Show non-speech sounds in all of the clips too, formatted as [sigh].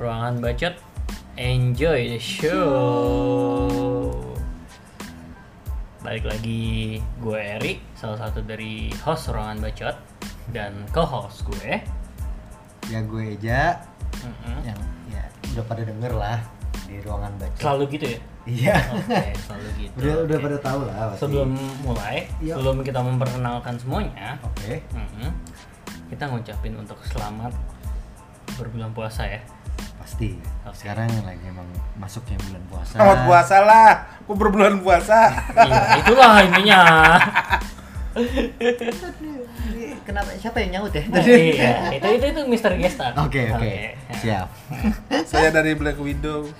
Ruangan bacot, enjoy the show. Balik lagi gue Eri, salah satu dari host Ruangan Bacot dan co-host gue. Ya gue Eja Mm-mm. yang ya udah pada denger lah di ruangan baca. Selalu gitu ya? Iya. Oke, selalu gitu. udah udah Oke. pada tahu lah. pasti. Sebelum mulai, Iya. sebelum kita memperkenalkan semuanya, Oke. mm-mm, kita ngucapin untuk selamat berbulan puasa ya. Pasti. Oke. Sekarang lagi emang masuknya bulan puasa. Selamat puasa lah. Aku berbulan puasa. Iya, itulah intinya. Kenapa siapa yang nyaut ya? iya, itu itu itu Mr. Gestar. Oke oke. Siap. Saya dari Black Widow.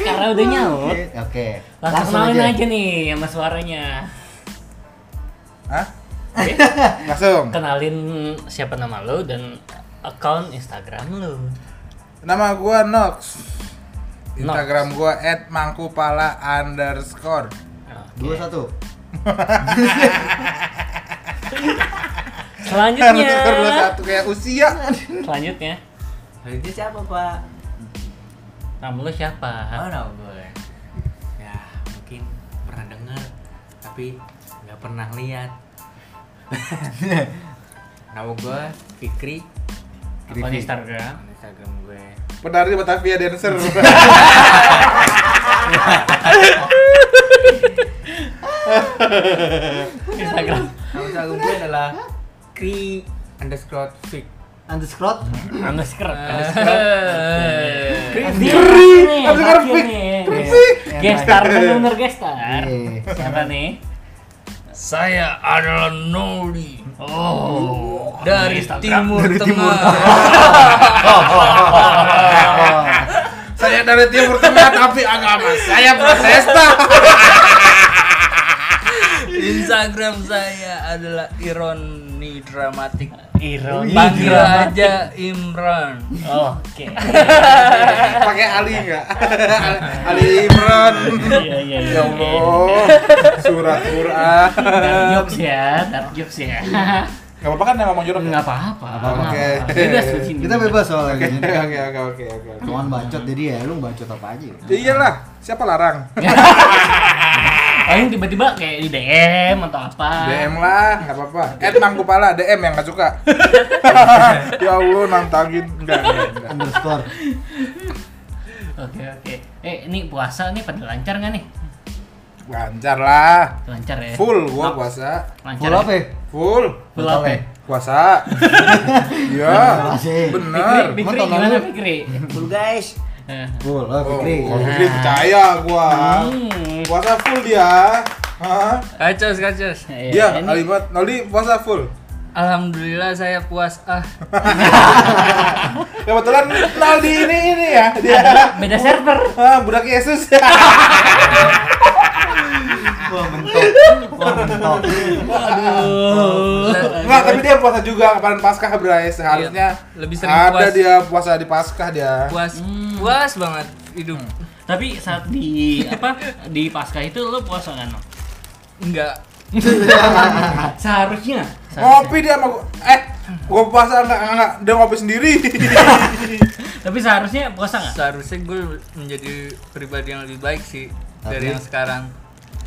Karena udah nyaut, Oke. Oke. langsung kenalin aja. nih sama suaranya. Hah? Oke, Langsung. kenalin siapa nama lo dan account Instagram lo. Nama gua Nox. Nox. Instagram gua @mangkupala underscore. Dua satu. [laughs] Selanjutnya. Underscore dua satu kayak usia. Selanjutnya, Itu siapa pak? nama lo siapa? Oh nama gue Ya mungkin pernah dengar Tapi nggak pernah lihat [laughs] Nama gue Fikri Akun. Instagram. Akun Instagram gue Penari Batavia Dancer. Instagram. Nama Instagram gue adalah Kri underscore Fik Underscore. Underscore. Kri Kri. Underscore Underscore Fik. Gestar bener gestar. Iya. Siapa nih? Saya adalah Noli Oh, Dari Instagram. Timur Tengah. [laughs] Saya dari Timur Tengah tapi agama saya Protestan. Instagram saya adalah ironi dramatik Iron. Panggil aja Imran Oke. Pakai Ali enggak? Ali Imran. Iya iya iya. Ya Allah. Surat Quran. Jokes ya, dark jokes ya. Gak apa-apa kan nama Mang Jorok? Enggak apa-apa. Oke. Bebas di sini. Kita bebas soalnya. Oke gini. oke oke oke oke. Ruangan bacot jadi ya lu bacot apa aja. Ya iyalah, siapa larang? [laughs] Paling tiba-tiba kayak di DM atau apa. DM lah, nggak apa-apa. Ed Mangkupala, DM yang nggak suka. [laughs] ya Allah, nantangin. Enggak. Underscore. Oke oke. Eh ini puasa nih pada lancar nggak nih? Lancar lah. Lancar ya. Full gua puasa. Lancar. Full apa? ya? Full. Full apa? Ya? Puasa. [laughs] Iya. Emang tahun gimana? Fikri? Full guys Eh, Full. Oh, Oh, Fikri. kalau Fikri percaya gua. Hmm. Puasa full dia. Hah? Kacos kacos Iya, ini- Alimat Noli puasa full. Alhamdulillah saya puas ah [laughs] Kebetulan Naldi ini ini ya dia. beda server. Ah, budak Yesus. [laughs] Wah mentok. Wah mentok. Aduh. Enggak, tapi dia puasa juga kemarin Paskah, Bray. Seharusnya Iya, lebih sering ada puas. dia puasa di Paskah dia. puas Hmm. puas banget hidup Tapi saat di apa di pasca itu lo puasa kan? Enggak [laughs] Seharusnya. Ngopi dia sama gua. Eh, gua puasa enggak enggak dia ngopi sendiri. [laughs] Tapi seharusnya puasa nggak? seharusnya gue menjadi pribadi yang lebih baik sih dari yang sekarang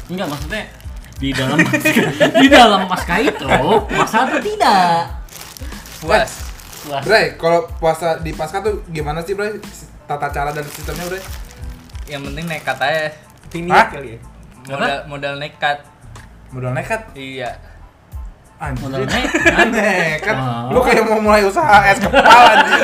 Enggak maksudnya di dalam pasca, [laughs] di dalam pasca itu puasa atau tidak? puas Puasa. Bray, kalau puasa di Paskah tuh gimana sih, Bray? Tata cara dan sistemnya, Bray? yang penting nekat aja ini kali ya modal modal nekat Modal nekat. iya Anjir. Modal nekat. nekat. Oh. Lu kayak mau mulai usaha es kepala anjir.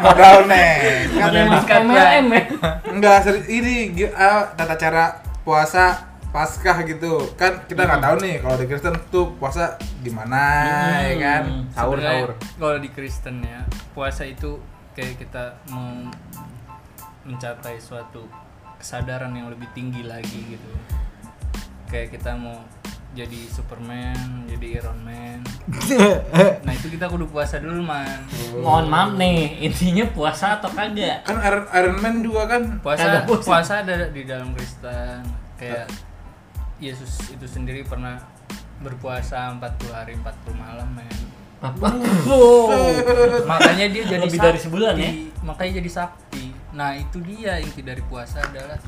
Modal nekat. Modal nekat MLM ya. Enggak, seri- ini ah, tata cara puasa Paskah gitu. Kan kita nggak tahu nih kalau di Kristen tuh puasa gimana ya kan. Hmm. Sahur Sebenarnya sahur. kalau di Kristen ya puasa itu kayak kita mau mencapai suatu kesadaran yang lebih tinggi lagi gitu kayak kita mau jadi Superman, jadi Iron Man. [laughs] nah itu kita kudu puasa dulu man. Mohon maaf nih, intinya puasa atau kagak? Kan Iron, Iron Man juga kan Puasa Kagak puasa. puasa ada di dalam Kristen. Kayak Yesus itu sendiri pernah berpuasa 40 hari 40 malam men. Apa? makanya dia jadi Lebih dari sebulan ya? makanya jadi sakti nah itu dia inti dari puasa adalah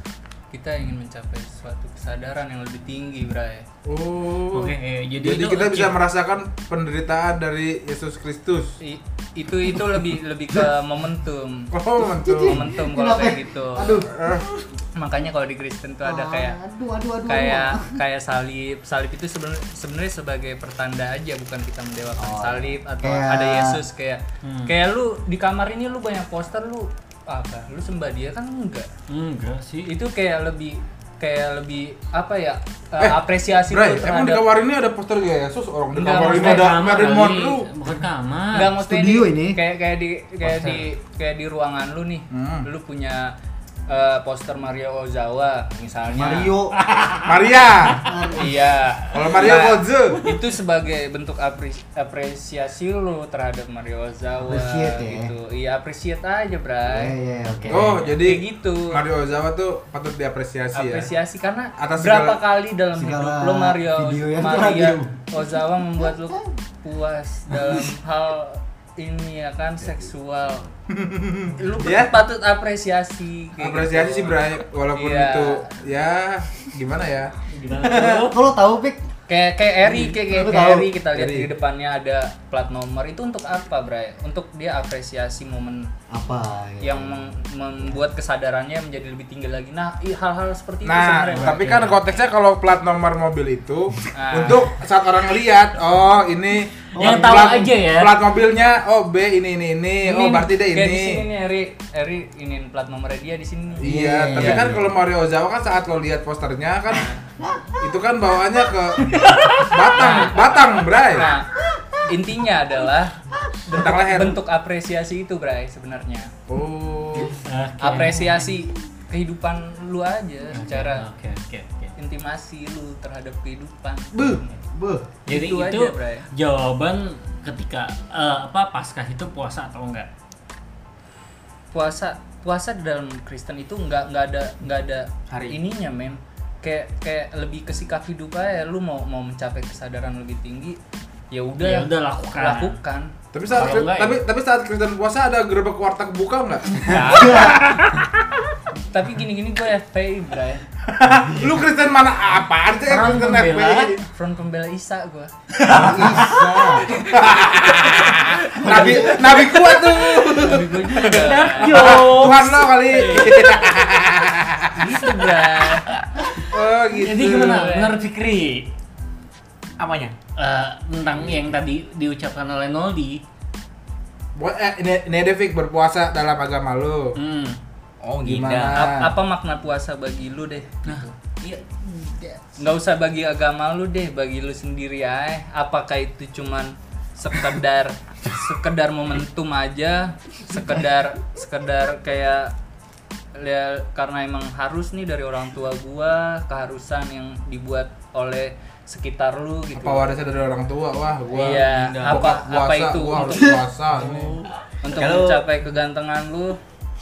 kita ingin mencapai suatu kesadaran yang lebih tinggi bray Oh. Oke, jadi Jadi, itu kita bisa merasakan penderitaan dari Yesus Kristus. I- itu itu lebih lebih ke momentum Oh, mantul. momentum kalau kayak gitu Aduh. Eh, makanya kalau di Kristen tuh ada kayak Aduh, aduh, aduh. kayak kayak salib salib itu sebenarnya sebenarnya sebagai pertanda aja bukan kita mendewakan Oh, salib atau kayak- ada Yesus kayak Hmm. kayak lu di kamar ini lu banyak poster lu apa lu sembah dia kan enggak Enggak sih. itu kayak lebih kayak lebih apa ya uh, Eh, apresiasi Bray, lu emang di terhadap kamar ini ada poster Yesus? Orang di Enggak, kamar ini ada Marilyn. Monroe. Bukan kamar. enggak maksudnya studio di- ini. kayak kayak di kayak Poster. di kayak di ruangan lu nih Hmm. lu punya uh, poster Mario Ozawa misalnya Mario. [laughs] Maria. iya Kalau Mario Nah, Gozu. itu sebagai bentuk apri- apresiasi lu terhadap Mario Ozawa Appreciate ya. gitu iya appreciate aja Iya, bray iya, oke. Oh, jadi Kayak gitu. Mario Ozawa tuh patut diapresiasi ya. apresiasi karena Atas berapa segala- kali dalam hidup lo Mario Mario. Ozawa membuat lo puas dalam hal ini ya kan seksual [laughs] lu Ya. patut apresiasi kayak Apresiasi gitu. sih Bray, walaupun Iya. itu ya gimana ya? Gimana? Kalau tahu Pik, kayak kayak Eri kayak kayak. Eri kita lihat di depannya ada plat nomor itu untuk apa Bray untuk dia apresiasi momen apa gitu. yang meng- membuat kesadarannya menjadi lebih tinggi lagi nah hal-hal seperti itu Nah, sebenarnya tapi kan konteksnya kalau plat nomor mobil itu Ah. untuk saat orang lihat, oh ini Yang plat- tahu plat- aja ya. Plat mobilnya oh B ini ini ini, oh berarti dia kayak di sini ini. nih Eri Eri ini plat nomornya dia di sini. Iya, Iya, tapi iya, kan iya. kalau Mario Ozawa kan saat lo lihat posternya kan itu kan bawaannya ke Batang, Batang, Bray. Nah, intinya adalah bentuk, leher. bentuk apresiasi itu, Bray, sebenarnya. Oh. Oke. Apresiasi kehidupan lu aja secara Oke, oke, oke. intimasi lu terhadap kehidupan. Beuh, beuh. Jadi Itu itu, aja, Bray. jawaban ketika eh, apa paskah itu puasa atau enggak? Puasa puasa di dalam Kristen itu nggak nggak ada nggak ada Hari. ininya, mem. Kayak kayak lebih ke sikap hidup aja. Lu mau mau mencapai kesadaran lebih tinggi, ya udah Ya udah lakukan. lakukan. Tapi saat Kalau enggak, tapi ya. tapi saat Kristen puasa ada gerobak warteg buka nggak? [laughs] Tapi gini-gini gue FPI, Bray. [laughs] Lu Kristen mana apaan sih Orang Kristen pembela. FPI? Front pembela Isa gue. Bisa. Nabi Nabi kuat tuh. Tapi gue [laughs] juga. Tuhan lo kali. gitu, Bray. Oh gitu. Jadi gimana menurut Fikri Apanya? Eh, tentang yang tadi diucapkan oleh Noldi? Buat eh, Fik, berpuasa dalam agama lu. Hmm. Oh Gimana? apa makna puasa bagi lu deh? Nah, Iya. Nggak usah bagi agama lu deh, bagi lu sendiri aja. Apakah itu cuman sekedar [laughs] sekedar momentum aja, sekedar sekedar kayak ya karena emang harus nih dari orang tua gua, keharusan yang dibuat oleh sekitar lu gitu. Apa warisnya dari orang tua? Wah, gua Iya, apa- apa puasa, itu Gua harus untuk- puasa nih. [laughs] Untuk Kalau- mencapai kegantengan lu,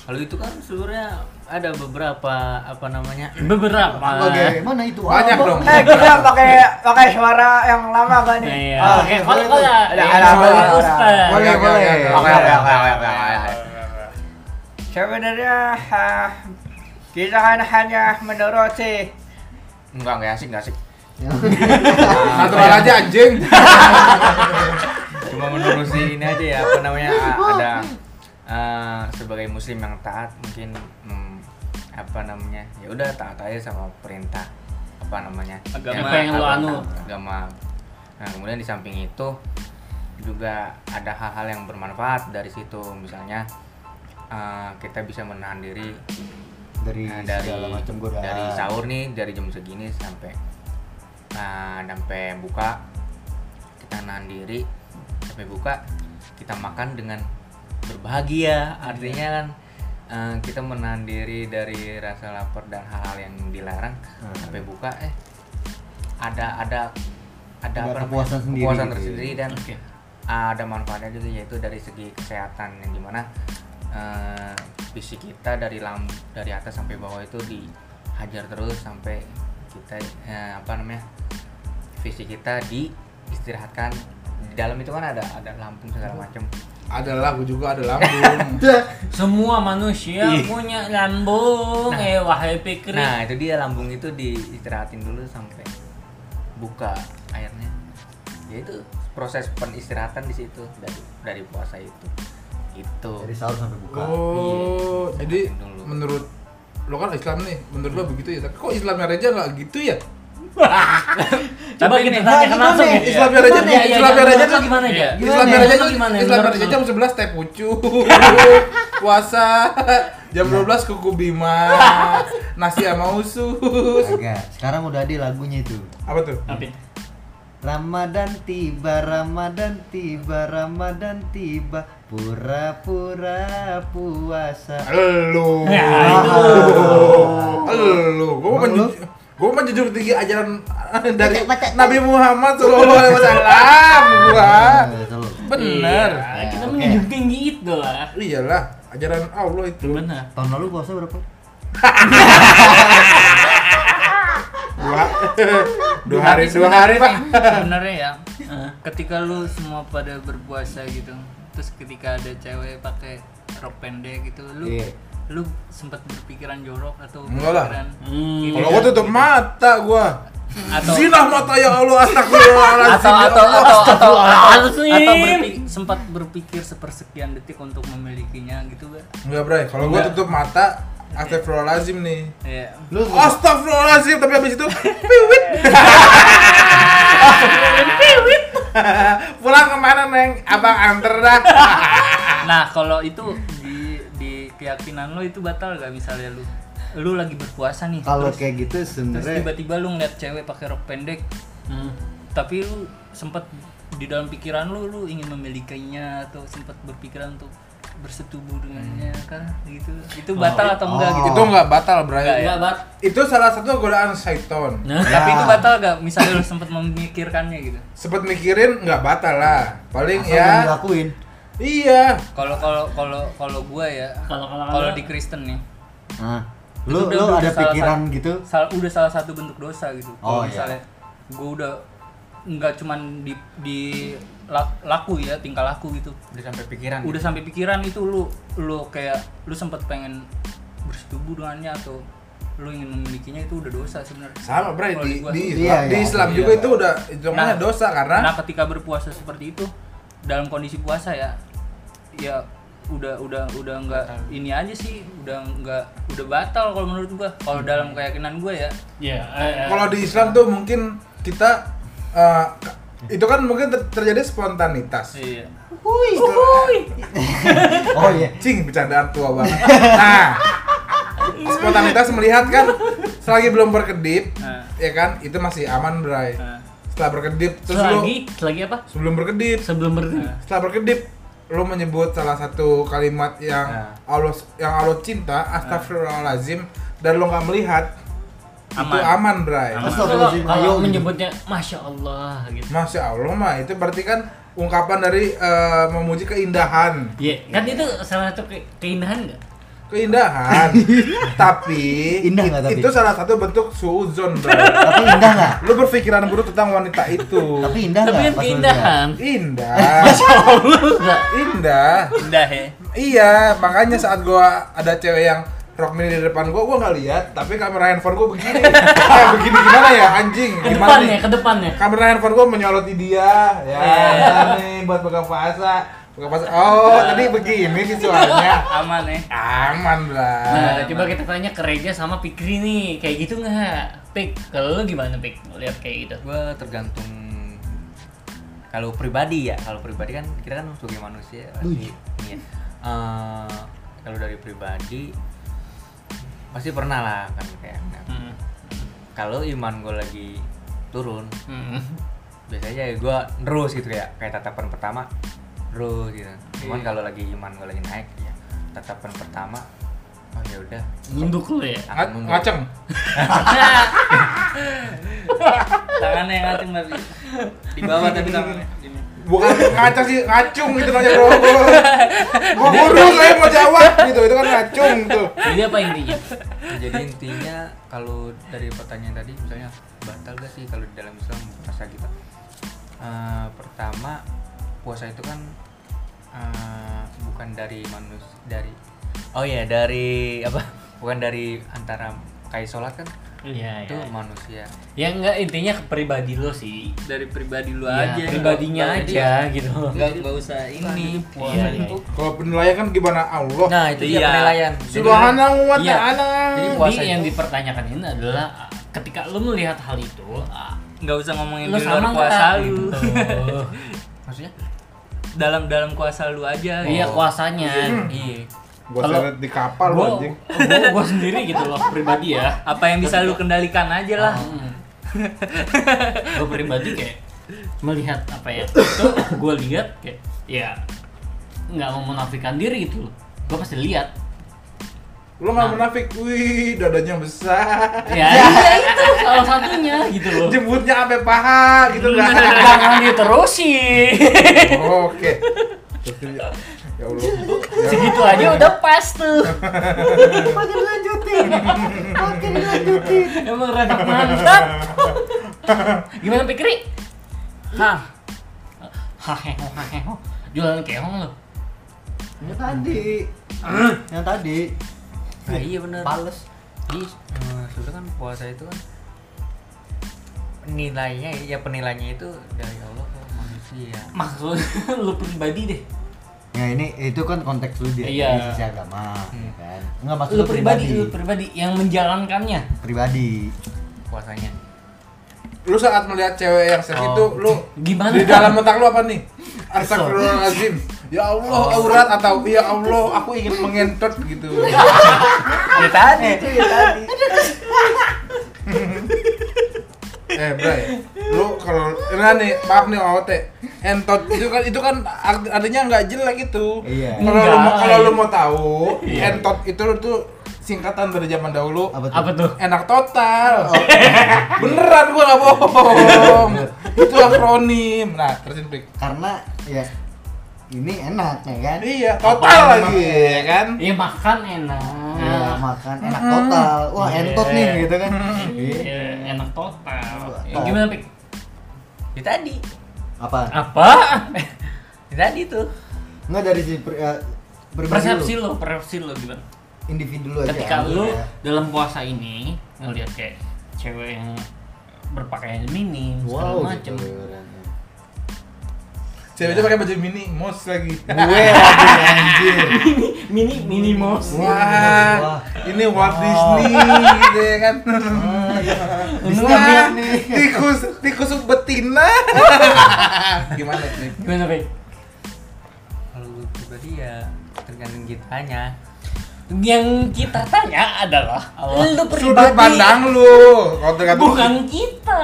Kalau itu kan sebenarnya ada beberapa apa namanya? [clears throat] beberapa. Bagaimana itu? Banyak Apa? dong. Eh kita pakai pakai suara yang lama gak nih? Iya. Ah, Oke, kalau Ada yang ada. Boleh, Oke, boleh. oke, Oke oke oke oke oke. Sebenarnya ah, kita kan hanya menuruti Enggak, enggak asik, enggak asik. Natural aja anjing. [laughs] Cuma menerusi ini aja ya apa namanya ada eh, sebagai muslim yang taat mungkin hmm, apa namanya ya udah taat aja sama perintah apa namanya Agama. Apa yang lo anut. agama nah kemudian di samping itu juga ada hal-hal yang bermanfaat dari situ misalnya eh, kita bisa menahan diri Dari Nah, dari segala macam godaan. dari sahur nih dari jam segini sampai nah sampai buka kita nahan diri sampai buka kita makan dengan berbahagia artinya kan eh, kita menahan diri dari rasa lapar dan hal-hal yang dilarang Hmm. sampai buka eh ada ada ada, namanya? kepuasan sendiri kepuasan gitu. tersendiri dan Oke. ada manfaatnya juga yaitu dari segi kesehatan yang di mana eh, fisik kita dari lam dari atas sampai bawah itu dihajar terus sampai kita eh, apa namanya fisik kita diistirahatkan di dalam itu kan ada ada lambung segala macam Adalah gue juga ada [laughs] lambung. Semua manusia punya lambung, eh wahai pikir. nah itu dia lambung itu diistirahatin dulu sampai buka airnya ya itu proses penistirahatan di situ dari dari puasa itu itu Dari sahur sampai buka. Oh, Iya, jadi dulu. menurut lo kan Islam nih, menurut lo begitu ya. Tapi kok Islamnya Reja nggak gitu ya? [laughs] Coba kita gimana langsung ya? ya. Islamnya Reja, Gimana ya? Ya, Islamnya Reja tuh gimana ya? Gimana Islamnya ya? Reja tuh gimana ya? Islamnya Reja jam 11 teh pucuk, [laughs] puasa jam 12 kuku bima, [laughs] nasi sama usus. Agak. Sekarang udah ada lagunya itu. Apa tuh? Apa? Ramadan tiba, Ramadan tiba, Ramadan tiba, pura-pura puasa. Elu. Ya, Elu. Gue mau gue menjunjung tinggi ajaran [laughs] dari Baca, baca. Nabi Muhammad Sallallahu Alaihi Wasallam. [laughs] Gua. Selalu. Bener. Iya, kita Oke. menjunjung tinggi itu lah. Iyalah, ajaran Allah itu. Benar. Tahun lalu puasa berapa? Dua, [laughs] dua hari, dua hari pak. sebenarnya ya Eh. ketika lu semua pada berpuasa gitu terus ketika ada cewek pakai rok pendek gitu lu Iya. lu sempat berpikiran jorok atau Enggak lah. Hmm. Kalau ya? gua tutup mata gua. atau Zinah mata ya Allah, astagfirullahaladzim. atau ya atau Allah. atau atau atau, Astagfirullahaladzim. atau berpikir, sempat berpikir sepersekian detik untuk memilikinya gitu kan Enggak, Bray. Kalau gua Enggak. tutup mata, astagfirullahaladzim nih. ya Lu Astagfirullahaladzim, tapi habis itu [laughs] piwit. [laughs] Pulang ke mana, Neng? Abang anter dah. [laughs] nah kalau itu di di keyakinan lo itu batal gak misalnya lu lu lagi berpuasa nih kalau kayak gitu terus sebenarnya tiba-tiba lu ngeliat cewek pakai rok pendek Hmm. tapi lu sempat di dalam pikiran lu lu ingin memilikinya atau sempat berpikiran untuk bersetubuh dengannya kah gitu itu batal atau enggak Oh. gitu Itu enggak batal, Bray. Enggak ya? Enggak, Bat. Itu salah satu godaan syaiton. Nah, [laughs] tapi Ya. itu batal gak misalnya lu sempat memikirkannya gitu Sempet mikirin nggak batal lah. Paling asal ya. dilakuin. Iya. kalau kalau kalau kalau gua ya Kalau- kalau- di Kristen nih Nah, lu udah- lu udah ada salah pikiran satu- gitu? sal- udah salah satu bentuk dosa gitu Oh, kalau iya. misalnya gua udah nggak cuman di di laku ya tingkah laku gitu udah sampai pikiran udah sampai pikiran itu lu lu kayak lu sempat pengen bersetubuh dengannya atau lu ingin memilikinya itu udah dosa sebenarnya Sama. Kalau Di, di di Iya, Islam, di iya. Islam Iya. juga itu udah hitungannya Nah, dosa karena nah ketika berpuasa seperti itu dalam kondisi puasa ya ya udah udah udah nggak ini aja sih udah nggak udah batal kalau menurut gua kalau dalam keyakinan gua ya ya. eh, eh. kalau di Islam tuh mungkin kita eh, itu kan mungkin ter- terjadi spontanitas. iya [laughs] Oh iya. Cing, bercandaan tua banget. Nah, spontanitas melihat kan selagi belum berkedip, Nah. ya kan, itu masih aman, Bray. Nah. Setelah berkedip, terus lu Selagi, selagi apa? sebelum berkedip, Sebelum ber setelah berkedip, lu menyebut salah satu kalimat yang Nah. Allah yang Allah cinta, astagfirullahalazim, dan lu nggak melihat, itu Aman. Bray. Aman. Kalau ayo, gitu. menyebutnya masya Allah gitu. Masya Allah mah itu berarti kan ungkapan dari eh, memuji keindahan, Iya, kan itu salah satu ke- keindahan nggak? keindahan. [laughs] tapi, Indah nggak tapi? itu salah satu bentuk suuzon, bro. Tapi indah nggak? Lu berpikiran buruk tentang wanita itu. Tapi indah Tapi nggak? kan keindahan. Indah, [laughs] Nggak. indah. indah ya Iya, makanya saat gua ada cewek yang rok mini di depan gua, gua nggak lihat, tapi kamera handphone gua begini. [laughs] eh, begini gimana ya, anjing? Ke Gimana depannya, nih? ke depannya. Kamera handphone gua menyoroti dia. Ya, Iya. nih buat buka puasa. Buka puasa. Oh, tadi begini visualnya. aman ya Aman lah. Nah, coba kita tanya ke Reja sama Pikri nih, kayak gitu nggak? Pik, kalau lu gimana Pik? Lihat kayak gitu. gua tergantung kalau pribadi ya kalau pribadi kan kita kan sebagai manusia pasti iya. Eh, kalau dari pribadi pasti pernah lah kan kayak Hmm. kalau iman gue lagi turun Hmm. biasanya ya gue terus gitu kayak kayak tatapan pertama terus gitu cuman Iya. kalau lagi iman gue lagi naik ya tatapan pertama oh ya udah Nunduk lu ya. Mundur. ngaceng. [laughs] tangannya yang ngacung tapi [laughs] di bawah tapi tangannya. Bukan ngaceng sih, ngacung gitu namanya bro. [laughs] Gua buru saya mau jawab gitu, itu kan ngacung tuh. Jadi apa intinya? jadi intinya kalau dari pertanyaan tadi misalnya batal gak sih kalau di dalam Islam puasa kita Eh, pertama puasa itu kan eh, bukan dari manusia dari oh ya dari apa bukan dari antara kayak sholat kan Iya, itu iya. manusia Ya enggak intinya ke pribadi lo sih. dari pribadi lu Ya, aja pribadinya Jadi, aja gitu. nggak nggak usah ini puasa Iya, iya. itu Kalau penilaian kan gimana Allah? nah itu dia Iya. penilaian Jadi- Subhanahu wa Iya. ta'ala. Jadi Jadi puasa yang itu- dipertanyakan ini adalah ah, ketika lo melihat hal itu, ah, nggak usah ngomongin lo di luar sama kuasa nggak lu gitu. maksudnya dalam dalam kuasa lu aja Iya kuasanya. iya Gua Kalau- seret di kapal lu Gua, anjing. gua, gua sendiri gitu loh pribadi ya. apa yang bisa lu kendalikan aja lah gue pribadi kayak melihat apa ya itu gue lihat kayak ya nggak mau menafikan diri gitu loh gue pasti lihat Lu nggak munafik, wih dadanya besar. ya iya [laughs] itu salah satunya gitu loh Jemputnya sampai paha gitu kan. jangan diterusin Oke. Ya Allah. [laughs] Ya, segitu aja udah pas tuh [laughs] Makin lanjutin. Makin lanjutin. emang rada mantap gimana pikri hah haheho haheho jualan keong lo Yang tadi. Yang tadi. nah, iya bener Pales. jadi eh, sebenarnya kan puasa itu kan nilainya ya penilaiannya itu dari Allah ke manusia maksud [laughs] lu pribadi deh Ya ini itu kan konteks lu dia Iya. dari sisi agama, Hmm. ya kan? Enggak maksud lu pribadi lu pribadi yang menjalankannya pribadi. puasanya Lu saat melihat cewek yang seks Oh. itu, lu Gimana? Di dalam otak lu apa nih? Astagfirullahaladzim. Ya Allah, aurat atau ya Allah, aku ingin mengentot gitu. [laughs] ya tadi itu ya tadi eh, Bray, lu kalau nah nih, maaf nih OT. Entot itu kan itu kan art- artinya nggak jelek itu. Iya. Kalau lu mau kalau lu mau tahu, Iya. entot itu tuh singkatan dari zaman dahulu. Apa tuh? apa tuh Enak total. Beneran gua nggak bohong. [laughs] itu akronim. Nah, terusin Prik. Karena ya ini enak ya kan? Iya, total Apa lagi emang? ya kan. Iya makan enak. Ya, makan enak total. Wah, Iya. entot nih gitu kan. Iya. Iya, enak total. Ya, gimana pik? ya tadi Apa? Apa? [laughs] ya tadi tuh Enggak dari si pri- ya, Persepsi lo, persepsi lo gimana? Individu lu aja. Ketika ambil lu ya. dalam puasa ini ngelihat kayak cewek yang berpakaian minim segala Wow, macem gitu. Ceweknya pakai baju mini, mos lagi. Gue lagi anjir. [laughs] mini mini mos Wah, ini Walt Disney gitu ya kan. [laughs] Wah, nih. tikus tikus betina. [laughs] Gimana nih? gimana pik? kalau gue pribadi ya tergantung kitanya Yang kita tanya adalah lu Sudut pribadi pandang lu. Kalau tergantung bukan kita.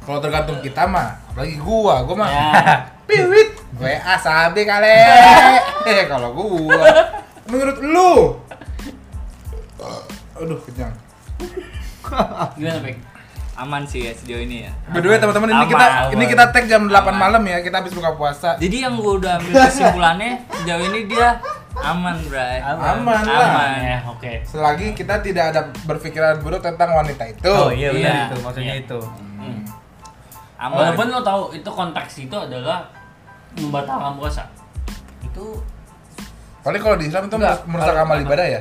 kalau tergantung kita mah, apalagi gua, gua mah Ya. [laughs] piwit. WA sabi kali. Eh, kalau gua menurut lu Aduh, kenyang. [laughs] Gimana pik? aman sih ya sejauh ini ya By the way, teman-teman ini Aman, kita aman. ini kita tag jam 8 Aman. malam ya. Kita habis buka puasa. jadi yang gue udah ambil kesimpulannya sejauh ini dia aman bray Aman lah. aman Ya, oke. Selagi kita tidak ada berpikiran buruk tentang wanita itu. oh iya benar Iya. itu maksudnya Iya. itu Hmm. aman Walaupun lo tahu itu konteks itu adalah membatalkan puasa. itu Paling kalau di Islam itu merusak amal ibadah ya.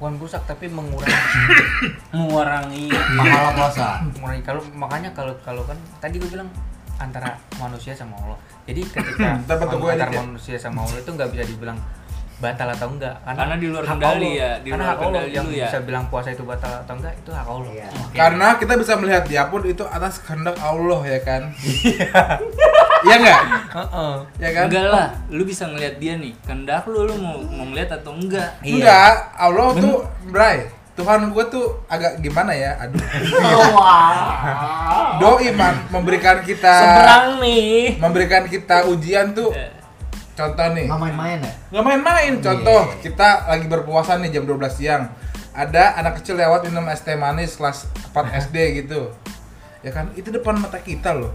Bukan rusak tapi mengurangi [coughs] Mengurangi Pahala puasa. mengurangi kalau makanya kalau kalau kan tadi gue bilang antara manusia sama Allah jadi ketika [coughs] antara manusia sama Allah itu nggak bisa dibilang batal atau enggak Karena di luar hak kendali Allah. ya, di karena luar hak Allah kendali yang ya. bisa bilang puasa itu batal atau enggak itu hak Allah Iya. Karena kita bisa melihat dia pun itu atas kehendak Allah ya kan. [laughs] Iya enggak? Heeh. Ya kan? enggak lah lu bisa ngelihat dia nih kendak lu lu mau mau ngeliat atau enggak Iya. Enggak, Allah tuh, Bray. Tuhan gue tuh agak gimana ya? Aduh. Wah. Doi man memberikan kita Seberang nih. memberikan kita ujian tuh. Eh, Contoh nih. Nggak main-main ya? Nggak main-main. Contoh, Iya. kita lagi berpuasa nih jam 12 siang. Ada anak kecil lewat minum es teh manis kelas 4 SD gitu. Ya kan, itu depan mata kita loh.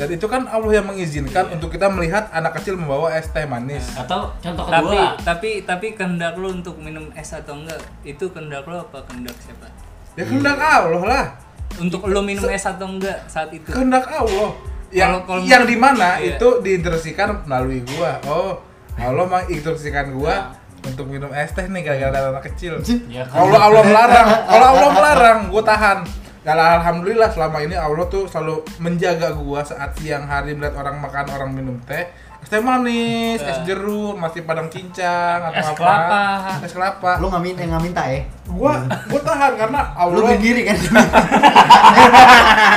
Dan itu kan Allah yang mengizinkan Iya. untuk kita melihat anak kecil membawa es teh manis. Atau contoh tapi kedua. tapi tapi kehendak lu untuk minum es atau enggak itu kehendak lu apa kehendak siapa Ya kehendak Allah lah. untuk lu minum es atau enggak saat itu Kehendak Allah. yang Kalau- kalau yang di mana iya. itu diinstruksikan melalui gua oh Allah menginstruksikan gua untuk minum es teh nih gara-gara anak kecil Ya kan? kalau Allah melarang kalau Allah melarang gua tahan kalau alhamdulillah selama ini Allah tuh selalu menjaga gua saat siang hari melihat orang makan orang minum teh es teh manis, es jeruk, masih padang cincang atau Es apa kelapa. es kelapa Lu nggak minta nggak minta ya? gua gua tahan karena Lu Allah berdiri kan?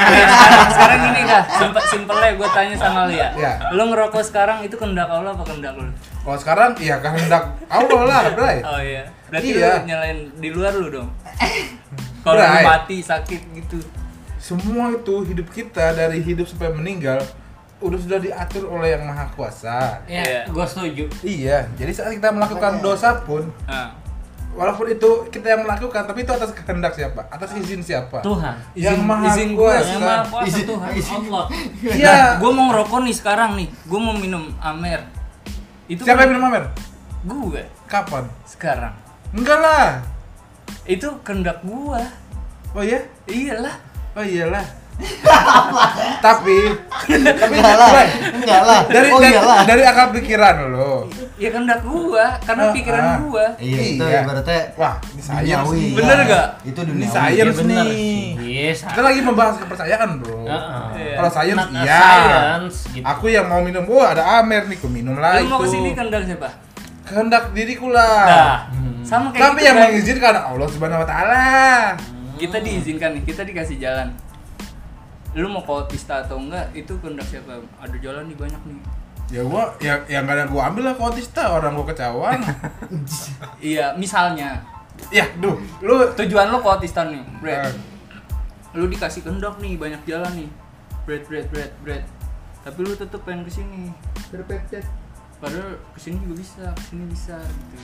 Iya, sekarang, sekarang gini kak, simpel simpelnya gue tanya sama lu ya. Ya. Lu ngerokok sekarang itu kehendak Allah apa kehendak lu? kalau sekarang iya kehendak Allah lah bray Oh iya. Berarti Iya. lu nyalain di luar lu dong. [laughs] Kalau mati sakit gitu. semua itu hidup kita dari hidup sampai meninggal udah sudah diatur oleh yang maha kuasa Ya, Iya. gue setuju. iya jadi saat kita melakukan dosa pun Nah, walaupun itu kita yang melakukan tapi itu atas kehendak siapa atas izin siapa Tuhan. yang Izin- maha izin gua, kuasa Yang maha kuasa Izin- Tuhan izin- Allah. iya gue mau ngerokok nih sekarang nih. Gue mau minum Amer. Itu siapa yang minum amer Gue kapan sekarang. enggak lah Itu kehendak gua. oh iya Iyalah. oh iyalah tapi tapi Enggak lah, enggak lah. dari oh dari, iyalah. dari akal pikiran lo Ya kehendak gua, karena Ah, pikiran ah. gua. Iya, itu Iya. ibaratnya wah ini nih. Bener gak? Itu ini dunia science Iya, bener. nih Yes. kita lagi membahas kepercayaan bro Heeh. Iya. kalau science iya science, gitu. aku yang mau minum oh ada amer nih ku minum lah Lu mau ke sini kehendak siapa? Kehendak diriku lah Nah, Hmm. sama kayak tapi gitu yang kan. mengizinkan Allah subhanahu wa taala kita diizinkan nih, kita dikasih jalan. Lu mau ke autista atau enggak, itu kehendak siapa? Ada jalan nih banyak nih. ya gua ya yang kadang gua ambil lah kotista orang gua kecauan [laughs] Iya, misalnya ya duh lu tujuan lu ke autista nih, Brad. Lu dikasih kehendak nih, banyak jalan nih. Brad, Brad, Brad, Brad. Tapi lu tetep pengen ke sini. Berpepet. Padahal ke sini juga bisa, ke sini bisa gitu.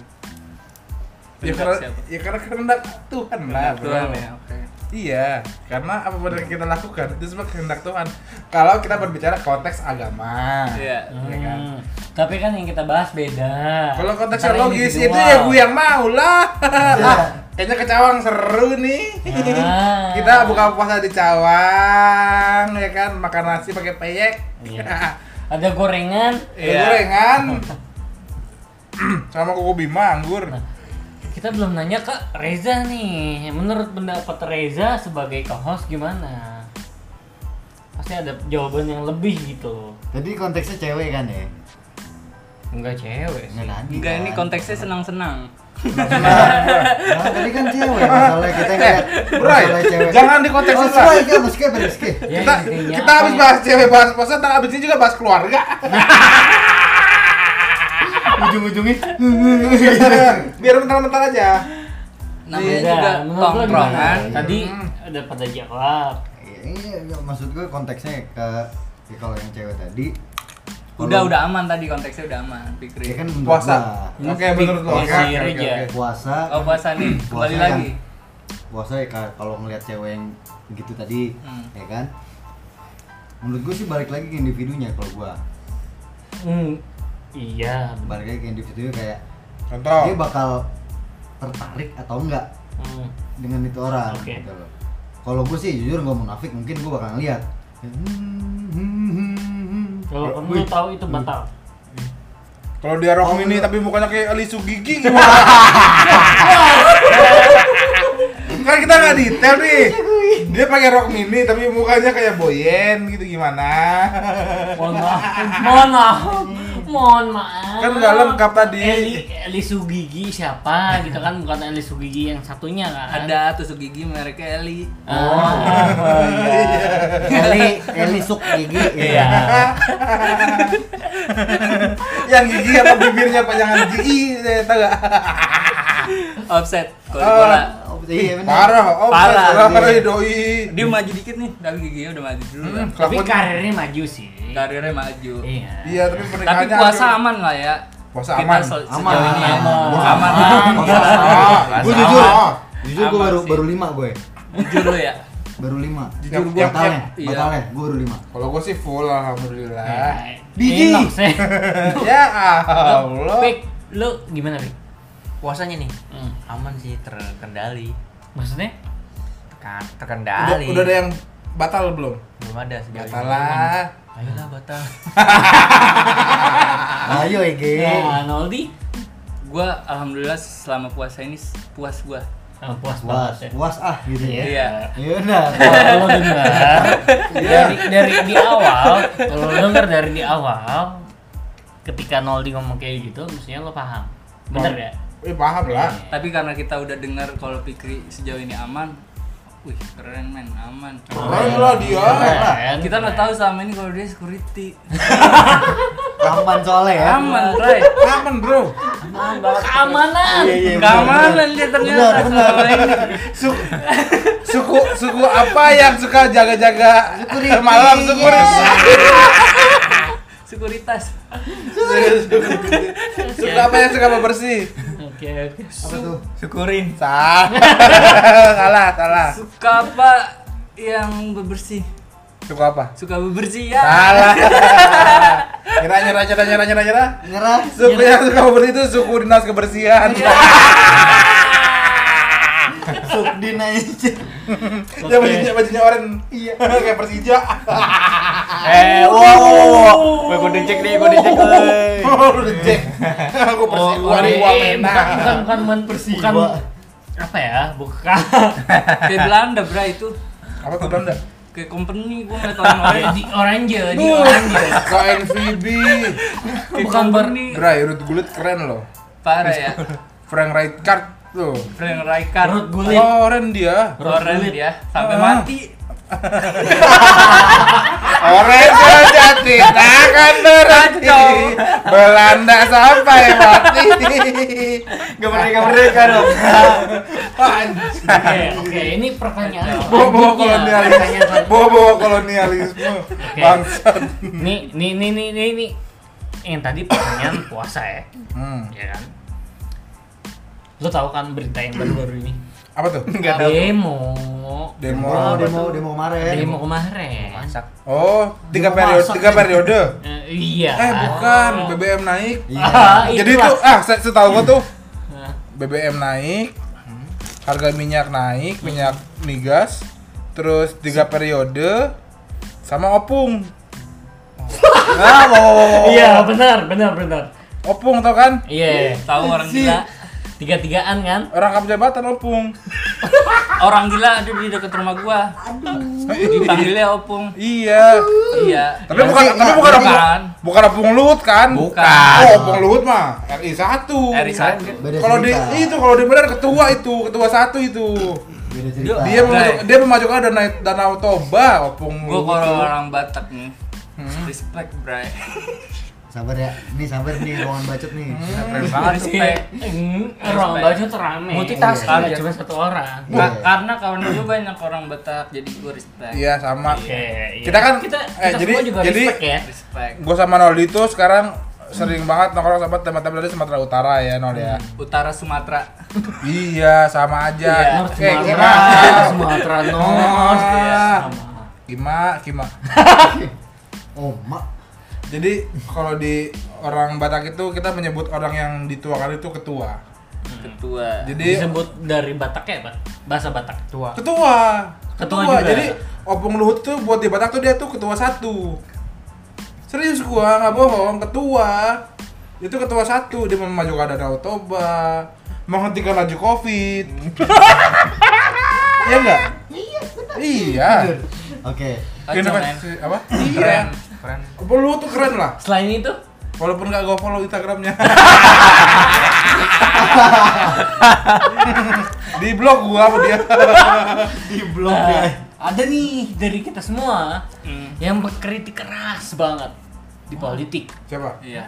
ya karena siapa? ya karena kehendak Tuhan lah bro Tuhan ya, oke. iya karena apa pun yang kita lakukan itu semua kehendak Tuhan kalau kita berbicara konteks agama Iya. ya kan Hmm. Tapi kan yang kita bahas beda. Kalau Karena logis itu ya gue yang mau lah. Iya. Ah, Kayaknya ke Cawang seru nih. Ah. Kita buka puasa di Cawang ya kan, makan nasi pakai peyek. Iya. [laughs] Ada gorengan. Ada Iya. gorengan. [laughs] Sama kuku bima anggur. Nah, kita belum nanya ke Reza nih. Menurut pendapat Reza sebagai co-host gimana? Pasti ada jawaban yang lebih gitu. Tadi konteksnya cewek kan ya? Enggak cewek sih. Enggak. Enggak ini kan. konteksnya senang-senang. Nah, tadi kan cewek masalah kita ngeliat Bray, masalah cewek. jangan di konteks oh, itu, sorry, Bray. kan, Rizky, Rizky. Ya, kita intinya kita habis ya? bahas cewek bahas puasa, dan habis ini juga bahas keluarga. [laughs] Ujung-ujungnya. Biar mental-mental aja. Namanya juga tongkrongan. Tadi Hmm. ada pada jawab. Iya, iya, maksud gue konteksnya ke ya kalau yang cewek tadi Udah udah aman tadi konteksnya udah aman, ya Fikri. kan Puasa. Oke, menurut lo. Oke, aja. oke. puasa Oh puasa nih, kembali Puasa kan- lagi. puasa ya ka- kalau ngelihat cewek yang begitu tadi Hmm. ya kan menurut gue sih balik lagi ke individunya kalau gua Hmm. Iya. balik lagi ke individunya kayak Contoh. dia bakal tertarik atau enggak Hmm. dengan itu orang Oke. gitu loh. Kalau gue sih jujur nggak munafik mungkin gue bakal ngeliat. Kalau kamu Wih. tahu itu batal. Kalau dia rok Oh, mini tapi mukanya kayak Eli Sugigi gimana? [laughs] kan kita nggak detail nih. Dia pakai rok mini tapi mukanya kayak Boyen gitu gimana? Mohon maaf. Mohon maaf. Mohon maaf. Kan nggak lengkap tadi. Eli, Eli Sugigi siapa gitu kan bukan Eli Sugigi yang satunya kan. Ada tusuk gigi mereknya Eli. Oh. [laughs] Eli Eli suk gigi. Iya. Yang gigi apa bibirnya panjangan gigi, saya tahu? [laughs] Offset kalau di Oh. bola. Oh, iya benar. Parah, oh Parah, parah, iya. doi. Dia maju dikit nih, tapi giginya udah maju dulu. Hmm, kan. Tapi karirnya maju sih. Karirnya maju. Iya. Iya, tapi Tapi pernikahannya puasa aduh. aman lah ya. Puasa Kita aman. Aman. ya. Aman. Aman. Aman. Gue jujur, jujur gue Aman baru baru lima gue, Jujur lu ya. baru lima. Jujur gua- batalnya, iya. batalnya, gue baru lima. Kalau gue sih full alhamdulillah. [laughs] Ya, Biji. sih. ya Allah. Pik, lu gimana, Pik? Puasanya nih Hmm. aman sih terkendali. Maksudnya? Kan Udah, terkendali. udah ada yang batal belum? belum ada sejauh Batal lah. ayolah batal [laughs] Ayo Ege. Nah, Noldi gua alhamdulillah selama puasa ini puas gua Ah, puas Puas, banget ya. puas ah gitu ya. iya Iya udah. [laughs] Kalau dengar dari dari di awal, kalau dengar dari di awal, ketika Noldi ngomong kayak gitu, mestinya lo paham. Bener ya? Eh paham lah. tapi karena kita udah dengar kalau Pikri sejauh ini aman wih keren men aman Keren lah dia. Keren, kita nggak keren. tahu selama ini kalau dia security [laughs] Aman soalnya ya. aman Bray Aman bro. keamanan. Iya, iya, keamanan dia ternyata Benar, benar. Suku, suku suku apa yang suka jaga-jaga malam security? sekuritas Suka apa yang suka bersih? Oke, oke. Apa tuh? syukurin Salah. [laughs] salah, salah. suka apa yang bebersih Suka apa? suka bebersih ya Salah. [laughs] Nyerah, nyerah, nyerah, nyerah, nyerah, nyerah. Nyerah. Suku yang suka bersih itu suku dinas kebersihan. [laughs] Subdina aja. Ya bajunya bajunya oranye. Iya. Kayak Persija. Eh, wow. Gue kudu cek nih, kudu cek. euy. Oh, udah cek. Aku Oh, eh, gua eh, Mena. bukan bukan bukan men- bukan apa ya? Bukan. kayak Belanda bra itu Apa tuh Belanda? kayak company gua ngeliat orang di orange, di orange. Kok NVB. kayak Bukan ber- company Bray, Ruth Gullit keren loh. parah ya Frank Rijkaard tuh. Frank Rijkaard Perut gulit. Keren dia. keren dia sampai Ah. mati [laughs] Oren sejati takkan berhenti Belanda sampai mati Gak merdeka merdeka dong. [laughs] Oke, oke. Ini pertanyaan selanjutnya. kolonialisme. Bawa-bawa kolonialisme Bangsat Nih, nih, nih, nih, nih, nih. Yang tadi pertanyaan puasa ya, hmm. ya kan? Lo tahu kan berita yang baru-baru ini? Apa tuh? Enggak tahu. Demo. Demo Oh, apa demo tuh? demo kemarin. Demo kemarin. Masak. Oh, tiga Demo periode, masak tiga periode Eh, iya. Eh bukan, BBM naik Iya. Ah, Jadi itulah. tuh, ah se- setahu gua tuh BBM naik Harga minyak naik, minyak migas Terus tiga periode Sama opung [laughs] Ah, wow. Iya, benar, benar, benar. Opung tau kan? Iya. tahu orang gila Tiga-tigaan kan? Rangkap jabatan opung. [laughs] Orang gila ada di dekat rumah gua. Dipanggilnya opung. Iya. Iya. Tapi bukan, tapi enggak, bukan. Opung, kan? bukan opung luhut kan? Bukan. Oh, opung luhut mah RI 1 RI satu. Kalau di itu kalau di benar ketua itu, ketua satu itu. Dia dia memajukan dana danau Toba opung gua luhut kalau orang Batak nih respect bray [laughs] Sabar ya. Nih sabar nih ruangan bacot nih. keren banget Sih, orang baju tuh rame. Multitasking Karena ya. cuma satu orang. Iya. Ka- karena kawan gua banyak orang Batak jadi gua respect Iya sama. Oke, iya. Kita kan- kita, eh, kita jadi- semua juga jadi- respect ya. respect Gua sama Noldi tuh sekarang sering banget nongkrong sama teman-teman dari Sumatera Utara ya Nol ya. utara Sumatera [laughs] Iya, sama aja. Iya, Kayak Sumatera, gimana? Sumatera North, iya, sama. Kima, Kima. [laughs] Oh, mak. Jadi kalau di orang Batak itu kita menyebut orang yang dituakan itu ketua. ketua Jadi Disebut dari Batak ya, Pak? Bahasa Batak. Tua. ketua. Ketua juga. Jadi Opung Luhut tuh buat di Batak tuh dia tuh ketua satu. Serius gua nggak bohong, ketua. Itu ketua satu, dia memajukan Danau Toba, menghentikan laju Covid. [laughs] Iya enggak? Iya. Oke. Kacau, men. Inovasi- apa? keren Iya. Keren. Luhut tuh keren lah. Selain itu, Walaupun nggak gua follow Instagramnya. [laughs] di blog gua sama dia. Di blog nah, ya. ada nih dari kita semua Hmm. yang berkritik keras banget di politik. Siapa? iya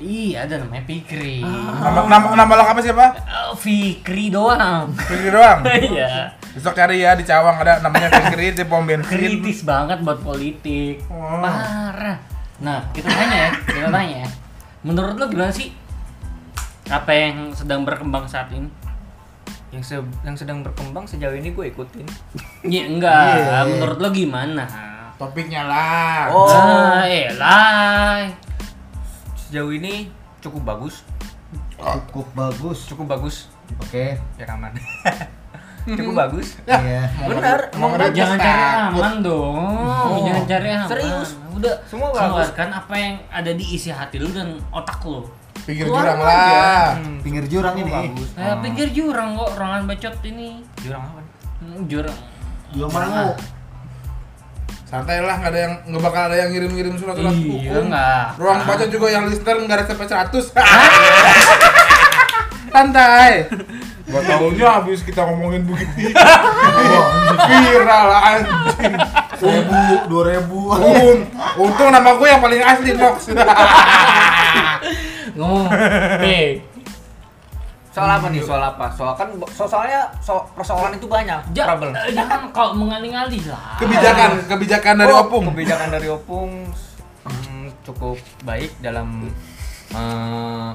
Iya, ada namanya Fikri. Nama, nama, nama lengkapnya siapa? Oh, Fikri doang. Fikri doang. [laughs] Iya. Besok cari ya di Cawang ada namanya di pom bensin. kritis banget buat politik Oh. parah nah kita tanya ya kita tanya ya menurut lo gimana sih apa yang sedang berkembang saat ini Yang se- yang sedang berkembang sejauh ini gue ikutin. ya enggak Iya. menurut lo gimana Topiknya lah. Oh. ah elah Sejauh ini cukup bagus, Cukup bagus. cukup bagus. Oke. Ya aman. [laughs] [laughs] cukup bagus. Iya. Benar. Mau jangan cari aman dong jangan cari aman Serius. udah Semua bagus. keluarkan apa yang ada di isi hati lu dan otak lu Pinggir Keluarin jurang lah. Hmm, Pinggir jurang ini. bagus. Nah, pinggir jurang kok orangan bacot ini Jurang apa? Hmm, jurang Jurang mana? Santai lah, nggak ada yang nggak bakal ada yang ngirim-ngirim surat-surat Iya, hukum. nggak. Ruang baca juga yang listener nggak ada sampai 100. [laughs] Santai. Gak taunya habis kita ngomongin begitu. Viral anjing. Seribu, dua ribu. Un- Untung nama gue yang paling asli Nox. ngomong P Soal apa nih? Soal apa? Soal kan so soalnya so, persoalan itu banyak. Ja- Trouble. eh, jangan kau mengalih-alih lah kebijakan kebijakan dari Oh, opung. Kebijakan dari Opung hmm, cukup baik dalam eh,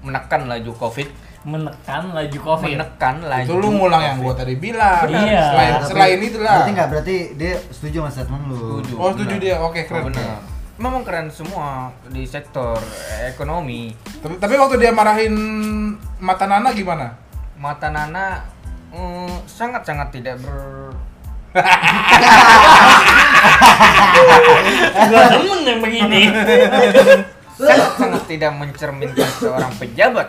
menekan laju Covid, menekan laju covid menekan laju. Itu lu ngulang yang gue tadi bilang. Iya. Selain, Tapi selain itu lah. Berarti enggak, berarti dia setuju sama statement lu. Setuju. Oh setuju Benar. dia. Oke Oh, keren. benar. Memang keren semua di sektor ekonomi. Tapi, tapi waktu dia marahin mata Nana gimana? Mata Nana mm, sangat-sangat tidak ber gua demen yang begini [laughs] sangat-sangat tidak mencerminkan seorang pejabat.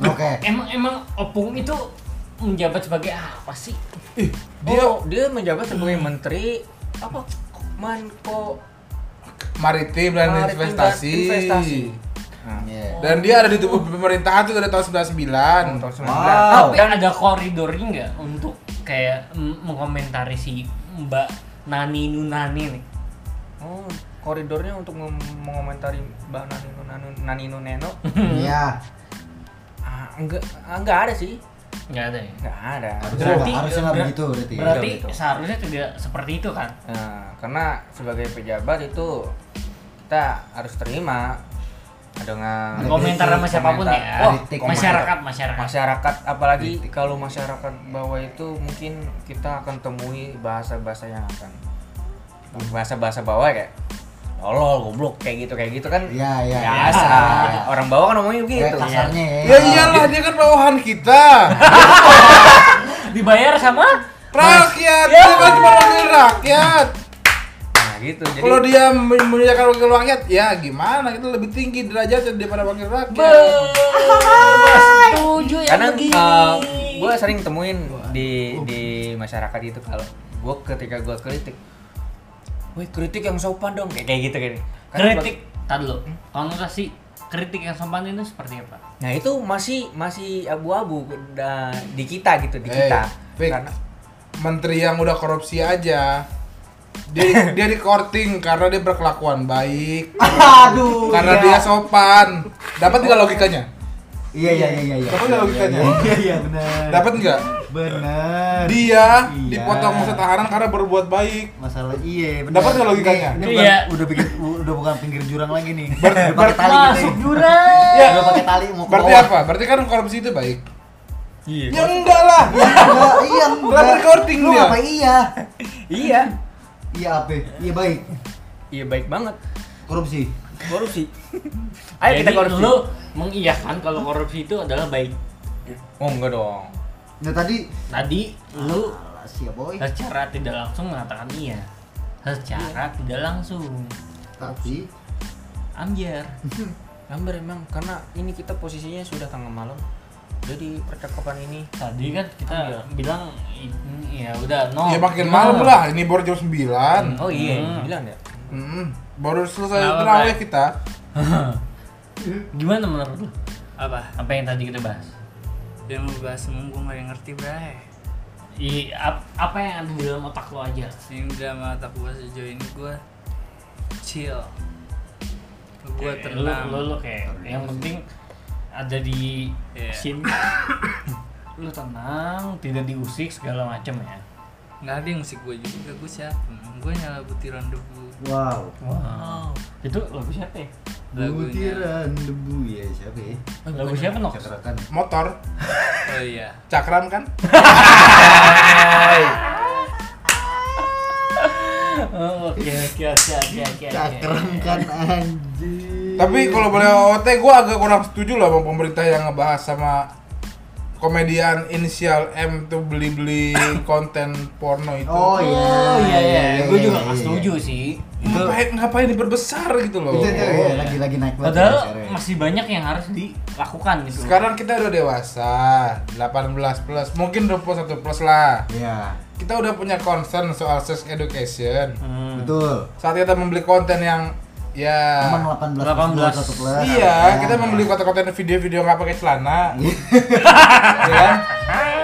Oke. emang emang opung itu menjabat sebagai apa sih Ih, Dia dia dia menjabat sebagai menteri apa? Menko maritim dan Maritim dan investasi. investasi. Nah, Iya. Dan dia ada di tubuh pemerintahan tuh dari tahun 99. tahun 19. Wow. tapi ada koridornya nggak untuk kayak mengomentari si Mbak Nani Nunani nih Oh, koridornya untuk mem- mengomentari Mbak Nani Nani, Nani Nuneno [laughs] Iya. ah, enggak ah, enggak ada sih. nggak ada ya Enggak ada. Harusnya Berarti- harusnya nggak ber- begitu berarti. berarti gitu. seharusnya tidak seperti itu kan Nah, karena sebagai pejabat itu kita harus terima dengan komentar sama kritik, siapa pun ya kritik. masyarakat masyarakat masyarakat apalagi kalau masyarakat bawah itu mungkin kita akan temui bahasa-bahasa yang akan bahasa-bahasa bawah kayak tolol goblok kayak gitu kayak gitu kan Iya, iya. biasa iya. orang bawah kan ngomongnya begitu kasarnya ya. Ya iyalah dia kan bawahan kita. [laughs] dibayar sama Rakyat, dia kan cuma wakil rakyat. nah gitu jadi Kalau dia men- memuliakan wakil rakyat, ya gimana? Kita lebih tinggi derajatnya daripada wakil rakyat. setuju ya karena begini gue sering temuin di di masyarakat itu kalau gue ketika gue kritik Wih kritik yang sopan dong kayak kayak gitu kan kritik tadi lo konotasi kritik yang sopan itu seperti apa Nah itu masih masih abu-abu da- di kita gitu di Eh, kita. Fik. Karena Menteri yang udah korupsi aja. Dia [laughs] dia di korting karena dia berkelakuan baik, Aduh. karena iya. dia sopan. Dapat nggak logikanya? Iya, iya, iya, iya. iya. Dapat nggak logikanya? Iya, iya, benar. Dapat nggak? Benar. Dia Iya. dipotong masa tahanan karena berbuat baik. Masalah iya. Dapat nggak logikanya? Ini, ini bukan, Iya. udah bikin udah bukan pinggir jurang lagi nih. Ber- udah pakai tali gitu. masuk jurang Ya. Udah pakai tali mau ke Berarti apa? Berarti kan korupsi itu baik. iya. Ya enggak lah. Enggak, iya enggak. Lah recording Lu dia. apa iya? Iya. Iya apa? Iya baik. Iya baik banget. Korupsi. Korupsi. [laughs] Ayo kita Jadi korupsi. lu mengiyakan kalau korupsi itu adalah baik Oh enggak dong. Nah tadi tadi lu siap boy. secara tidak langsung mengatakan iya secara tidak langsung Tapi ambiar [laughs] Lamber emang karena ini kita posisinya sudah tengah malam. Jadi percakapan ini tadi kan kita Ambiar. bilang ya udah no Ya makin Gimana? malam lah. Ini baru jam 9. Oh iya, Hmm. bilang ya. Hmm, baru selesai terawih kita. [laughs] gimana menurut lu Apa? apa yang tadi kita bahas Dia mau bahas semua gue gak yang ngerti bray I, ap- apa yang ada di dalam otak lo aja Yang udah mata gue sejauh ini gue chill Gue tenang lu, lu, lu kayak yang penting ada di Iya. sini [coughs] lu tenang tidak diusik segala macam ya Nggak ada yang musik gue juga, gue siapa? Gue nyala butiran debu wow. wow itu lagu siapa ya Lagunya Butiran debu ya siapa ya? lagu siapa Nox? Cakrakan. Motor, Oh iya cakram kan? [laughs] [laughs] Oh, oke oke oke oke oke Cakram kan anjing. Tapi kalau boleh OT, gue agak kurang setuju lah sama pemerintah yang ngebahas sama komedian inisial M tuh beli-beli [coughs] konten porno itu. Oh, iya. Oh iya iya, gue iya, juga iya, nggak iya. setuju sih. Itu Ngapain ngapain diperbesar gitu loh. Itu tuh ya, lagi lagi naik banget. padahal ya, masih banyak yang harus dilakukan gitu. Sekarang kita udah dewasa, 18 plus, mungkin 21 plus lah. Iya. Kita udah punya concern soal sex education. Hmm. Betul. Saat kita membeli konten yang ya Aman 18 18. 21 plus. Iya, Ya. kita membeli konten-konten video-video nggak pakai celana. [laughs] Iya. ya kan?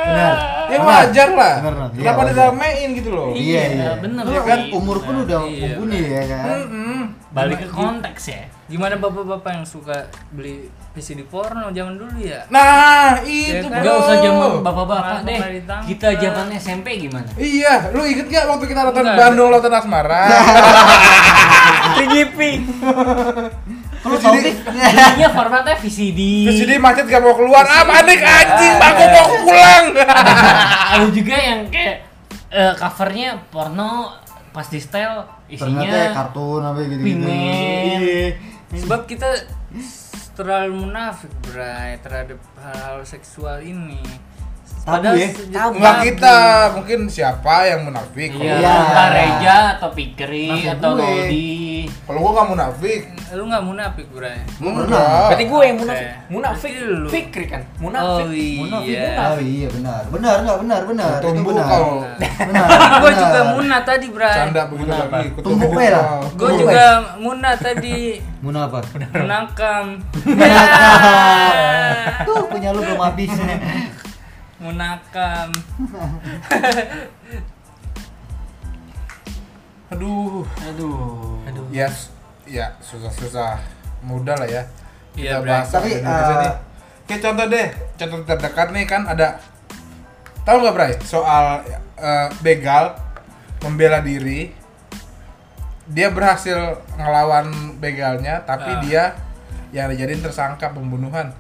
Benar. Ya Benar. wajar lah. Benar. Iya, Kenapa wajar. diramein gitu loh? Iya, iya. bener Lu ya kan umur pun udah Iya. mumpuni ya kan. Mm-mm. Balik ke konteks ya. Gimana bapak-bapak yang suka beli VCD porno zaman dulu ya? Nah, itu Ya kan? bro. Gak usah zaman bapak-bapak deh. Kita zaman SMP gimana? Iya, lu inget gak waktu kita nonton. Bandung Lautan Asmara? 3GP. Lu tau nih? Iya formatnya VCD. Jadi macet gak mau keluar. Ah, panik anjing, aku mau pulang. [laughs] Ada juga yang kayak eh, covernya porno pas di style Ternyata ya isinya kartun apa gitu-gitu. Sebab kita terlalu munafik, Bray, terhadap hal-hal seksual ini. Tabu Padahal ya? Tabu. Enggak kita, mungkin siapa yang munafik. Iya, Iya. entah Reja atau Pikri Maksud atau gue. Rodi. Kalau gua gak munafik. Lu nggak munafik, Bray. Enggak. Berarti gue yang munafik. Oke. Munafik. Lu. Fikri kan. Oh Munafik. Munafik, iya. Oh iya benar. Benar enggak benar benar. Itu Tumbuh benar. kau. Benar. Gue benar. juga munah tadi, Bray. Canda begitu Munafik. lagi. Tumbuk lah. Tumbuk juga munah tadi. Munah apa? Menangkam. Tuh punya lu belum habis. Munakam. [laughs] Aduh. Aduh. Ya, s- ya susah-susah mudah lah ya. Iya, bahas Tapi, nih. Kayak contoh deh, contoh terdekat nih kan ada tahu nggak Bray soal eh, begal membela diri dia berhasil ngelawan begalnya tapi Ah. dia yang dijadiin tersangka pembunuhan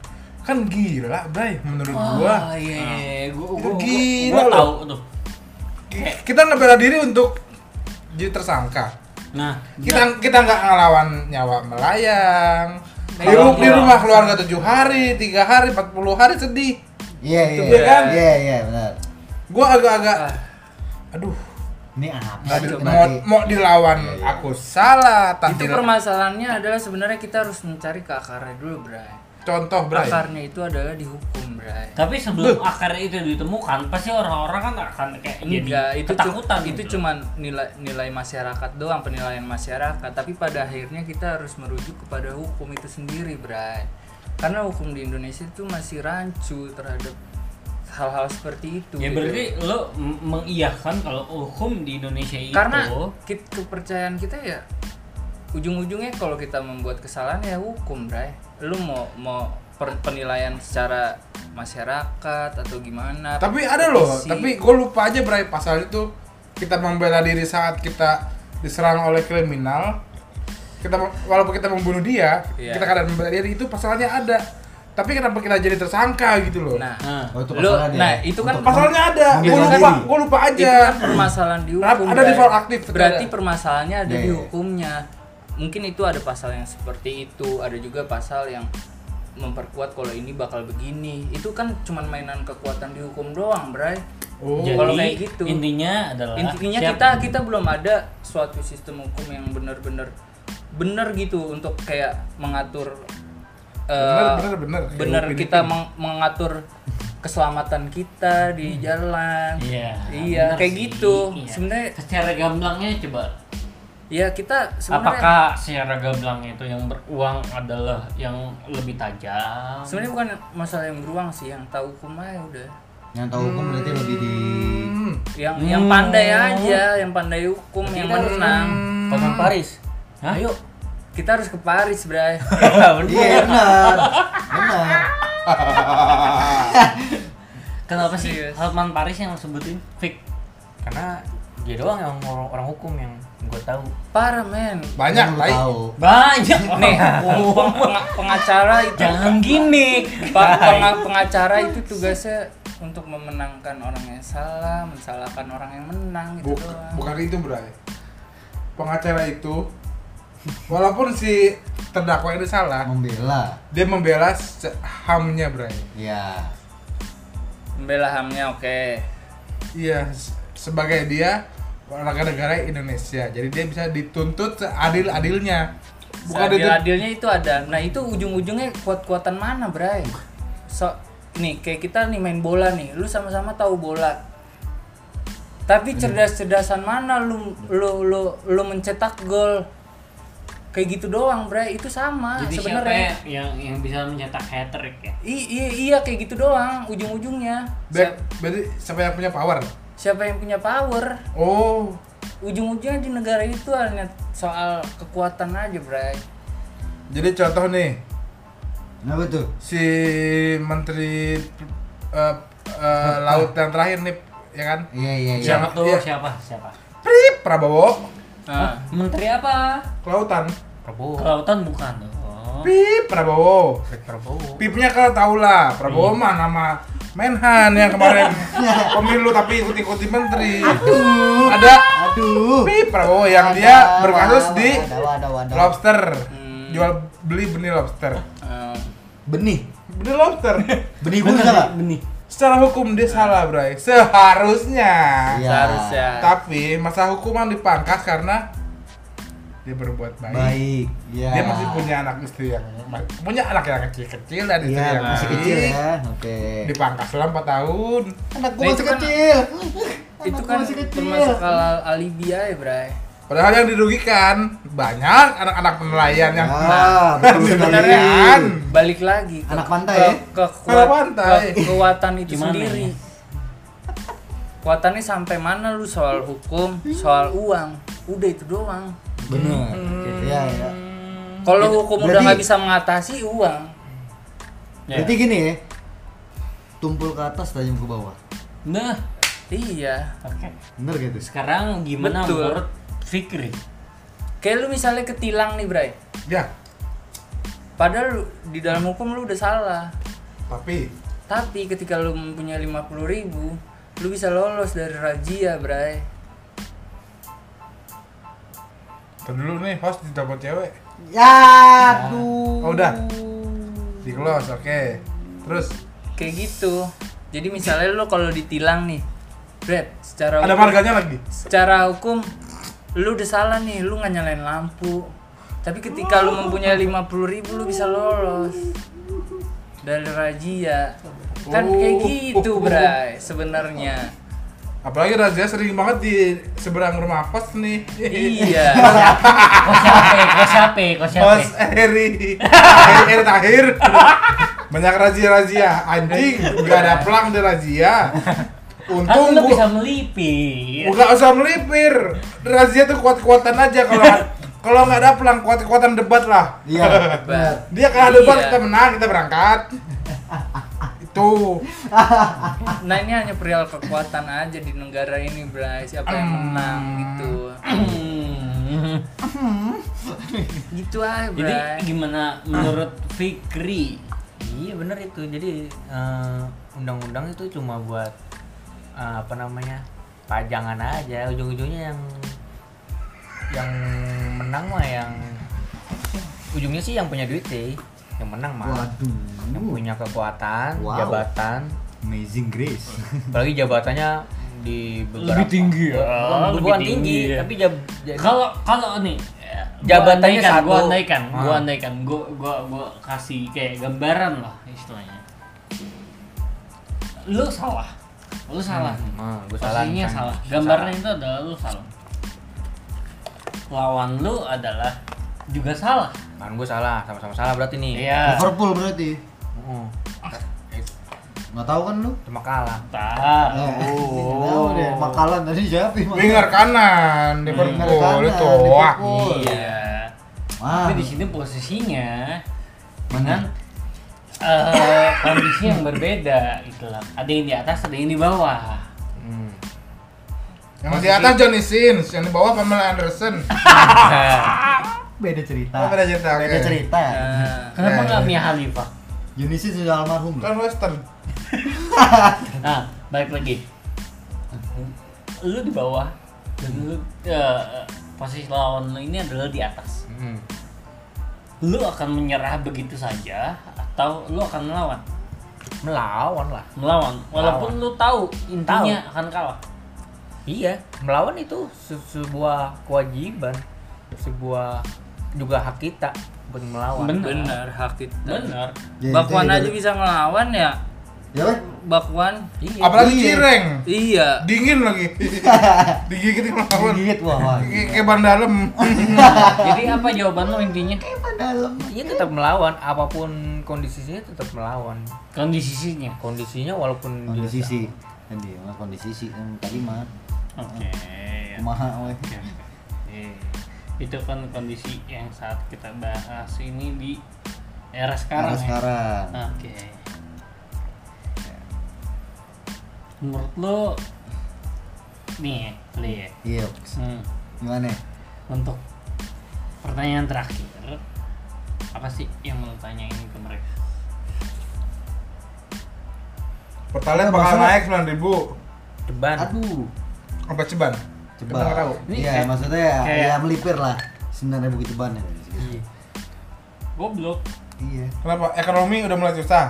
kan gila Bray menurut gua Oh iya, gua gua, gua, Gila gua loh. tahu tuh. kita ngebela diri untuk jadi tersangka Nah, kita kita nggak ngelawan nyawa melayang di, ru- di gua- rumah keluarga tujuh hari tiga hari 40 hari sedih Iya iya. Iya kan? Iya iya benar. gua agak-agak aduh Ini apa? di- sih mau, mau dilawan Iya, iya. aku salah tak Itu permasalahannya adalah sebenarnya kita harus mencari ke akarnya dulu, Bray. Contoh Bray Akarnya itu adalah dihukum, Bray. tapi sebelum akar itu ditemukan, pasti orang-orang kan akan kayak jadi Enggak, itu cu- ketakutan. itu gitu. cuman nilai nilai masyarakat doang, penilaian masyarakat. Tapi pada akhirnya kita harus merujuk kepada hukum itu sendiri, Bray. Karena hukum di Indonesia itu masih rancu terhadap hal-hal seperti itu. Ya gitu. berarti lo mengiyakan kalau hukum di Indonesia itu karena kit- kepercayaan kita ya ujung-ujungnya kalau kita membuat kesalahan ya hukum, Bray. Lu mau mau per- penilaian secara masyarakat atau gimana? tapi ada loh tapi gue lupa aja Bray pasal itu kita membela diri saat kita diserang oleh kriminal kita walaupun kita membunuh dia Iya. kita kadang membela diri itu pasalnya ada tapi kenapa kita jadi tersangka gitu loh Nah, Nah, Oh, itu lu, nah itu kan pasalnya ada gue lupa gue lupa itu aja kan permasalahan di Ada- hukum. ada di aktif, Berarti permasalahannya ada Iya, di iya. hukumnya. Mungkin itu ada pasal yang seperti itu, ada juga pasal yang memperkuat kalau ini bakal begini. Itu kan cuman mainan kekuatan di hukum doang, Bray. oh jadi kalau kayak gitu. intinya adalah Intinya siap- kita kita belum ada suatu sistem hukum yang benar-benar benar gitu untuk kayak mengatur eh, bener bener Kayak benar Upin kita meng- mengatur keselamatan kita di jalan. Iya. Iya, benar kayak sih. gitu. Iya. Sebenarnya secara gamblangnya coba ya kita sebenarnya apakah secara gamblangnya itu yang beruang adalah yang lebih tajam? sebenarnya bukan masalah yang beruang sih, yang tahu hukum aja udah. Yang tahu hukum berarti lebih di Hmm. Yang yang pandai aja, yang pandai hukum yang kita harus menang. Tonton Paris. Hah? Ayo. Kita harus ke Paris, Bray. [laughs] [laughs] Iya benar. Benar. [laughs] Kenapa sih. Hotman Paris yang sebutin fake? Karena dia doang yang orang, orang hukum yang gue tahu. Parah, men. banyak tai tahu. Banyak Nih, [laughs] peng- peng- pengacara itu Jangan penga- pengacara itu tugasnya untuk memenangkan orang yang salah, mensalahkan orang yang menang gitu Buk- doang. bukan itu Bray pengacara itu walaupun si terdakwa ini salah Membela. dia membela hamnya Bray Iya. Membela hamnya oke. Iya, s- sebagai dia warga negara Indonesia. Jadi dia bisa dituntut seadil-adilnya. Bukan Seadil dituntut adilnya itu ada. Nah itu ujung-ujungnya kuat-kuatan mana, Bray? So, nih kayak kita nih main bola nih, lu sama-sama tahu bola. Tapi cerdas-cerdasan mana lu lu lu lu mencetak gol? Kayak gitu doang, Bray. Itu sama Jadi siapa sebenarnya. yang yang bisa mencetak hat trick ya? I- iya, iya kayak gitu doang ujung-ujungnya. Berarti siapa yang punya power? Siapa yang punya power? Oh, Ujung-ujungnya di negara itu hanya soal kekuatan aja, Bray. jadi contoh nih Kenapa tuh? si menteri eh, eh, laut yang terakhir nih, ya kan? Iya iya iya. Siapa tuh? Iya. Siapa? Siapa? Prip Prabowo, Nah, Menteri apa? kelautan. Prabowo Kelautan bukan tuh. Oh. Pip Prabowo. Prabowo Pipnya kalau tau lah, Prabowo mah nama Menhan yang kemarin [laughs] pemilu tapi ikut-ikuti menteri. Ada Aduh. Pip Prabowo yang dia berkasus di lobster. Hmm. Jual beli benih lobster. eh, Benih. Benih lobster. [laughs] Benih pun salah. Benih. Secara hukum dia salah, Bray. Seharusnya. Iya. seharusnya. Tapi masa hukuman dipangkas karena dia berbuat baik. Baik. Iya. Dia masih punya anak istri yang punya anak yang kecil-kecil dan istri Iya, yang masih baik. kecil ya. Oke. Dipangkas selama 4 tahun. Anak gua Nah, masih itu kan- kecil. itu Anak kan masih kecil. termasuk al alibi aja, Bray. Padahal yang dirugikan banyak anak-anak nelayan yang Ah, [laughs] sebenarnya Kan? balik lagi ke, Anak pantai, ke, ya? ke, Anak kuat- pantai. ke kekuatan itu Gimana sendiri. ya? Kuatannya sampai mana lu soal hukum, soal uang, udah itu doang. Benar. Iya, iya. Kalau hukum udah Berarti- nggak bisa mengatasi uang, Ya. Berarti gini ya. Tumpul ke atas, tajam ke bawah. Nah, iya. oke. Bener gitu. Sekarang gimana Betul. menurut Fikri? Kayak lu misalnya ketilang nih, Bray. ya, Padahal lu- di dalam hukum lu udah salah. tapi Tapi ketika lu mempunyai 50.000 ribu, lu bisa lolos dari razia, Bray. Ntar dulu nih host dapat cewek. Ya, aduh. Oh, udah. Di close, oke. Terus Kayak gitu. Jadi misalnya lu kalau ditilang nih, Brad, secara ada hukum, marganya lagi. secara hukum lu udah salah nih, lu nggak nyalain lampu. Tapi ketika lu mempunyai 50.000 ribu, lu bisa lolos dari razia. Kan kayak Oh. gitu, Bray, sebenarnya. Apalagi Razia sering banget di seberang rumah kos nih. iya. Kok siapa? Kok siapa? Kok siapa? Kos Eri. Eri Tahir. Banyak razia-razia. Anjing, nggak ada pelang di razia. Untung gua bisa melipir. Nggak usah melipir. Razia tuh kuat-kuatan aja kalau kalau nggak ada pelang kuat-kuatan debat lah. Iya. Dia kalah debat Iya. kita menang kita berangkat. Itu. Nah ini hanya perihal kekuatan aja di negara ini, Bray. Siapa yang menang gitu. Hmm. Gitu aja, Jadi Bray. gimana menurut Fikri? Iya bener itu. Jadi eh, undang-undang itu cuma buat eh, apa namanya pajangan aja. Ujung-ujungnya yang yang menang mah yang ujungnya sih yang punya duit sih. Yang menang mah. Waduh. Yang punya kekuatan, Wow. jabatan. Amazing Grace. [laughs] Apalagi jabatannya di beberapa Lebih tinggi ya, Bukan, lebih bukan tinggi tinggi, ya. tapi jab, Kalau kalau nih eh, gua Jabatannya andaikan, satu. Gua andaikan, gua Ah. andaikan, gua gua gua kasih kayak gambaran lah istilahnya. Lu salah. Lu salah. Hmm, gua salah Posisinya misalnya. salah. Gambarnya itu adalah lu salah. Lawan lu adalah juga salah. kan gue salah sama-sama salah berarti nih Iya. Liverpool berarti. Heeh. Nggak tahu kan lu? cuma kalah Tahu. Eh, [laughs] tahu deh. Makalan tadi siapa? Winger kanan Liverpool itu. Wah. Iya. Wah. Tapi di sini posisinya Mana? dengan eh, kondisi yang berbeda gitu lah. Ada yang di atas, ada yang di bawah. Hmm. Yang di atas Johnny Sins, yang di bawah Pamela Anderson. [laughs] Beda cerita. Oh, beda cerita. Beda cerita. Nah, Kenapa Eh. nggak Mia Khalifa? Yunisi sudah almarhum. Kan Western. Nah, [laughs] balik lagi. Lu di bawah dan lu eh, posisi lawan lu ini adalah di atas. Hmm. Lu akan menyerah begitu saja atau lu akan melawan? melawan lah melawan walaupun lu tahu intinya Tahu. akan kalah iya melawan itu se- sebuah kewajiban sebuah juga hak kita buat melawan Bener. benar hak kita benar Ya, bakwan itu aja bisa ngelawan ya Ya bakwan iya Apalagi Iya. cireng. iya Dingin lagi. [laughs] Digigit melawan. Digigit wah. wah. Kayak kayak ban dalam. [laughs] jadi apa jawaban lo intinya dalam. iya tetap melawan apa pun kondisinya tetap melawan kondisinya kondisinya walaupun Kondisi. Tadi mah kondisi sih yang tadi mah. oke Kumaha weh. Eh, itu kan kondisi yang saat kita bahas ini di era sekarang Sekarang ya. sekarang. Oke. Menurut lo nih, Li, Iya. hmm, Gimana? untuk pertanyaan terakhir, apa sih yang mau tanyain ke mereka? Pertalite Nah, bakal naik 9000 ceban Aduh. Apa ceban? Tahu. Ini Iya, kayak- maksudnya ya, kayak- ya melipir lah. Sembilan ribu ceban ya. Iya. Goblok. Iya. Kenapa? Ekonomi udah mulai susah.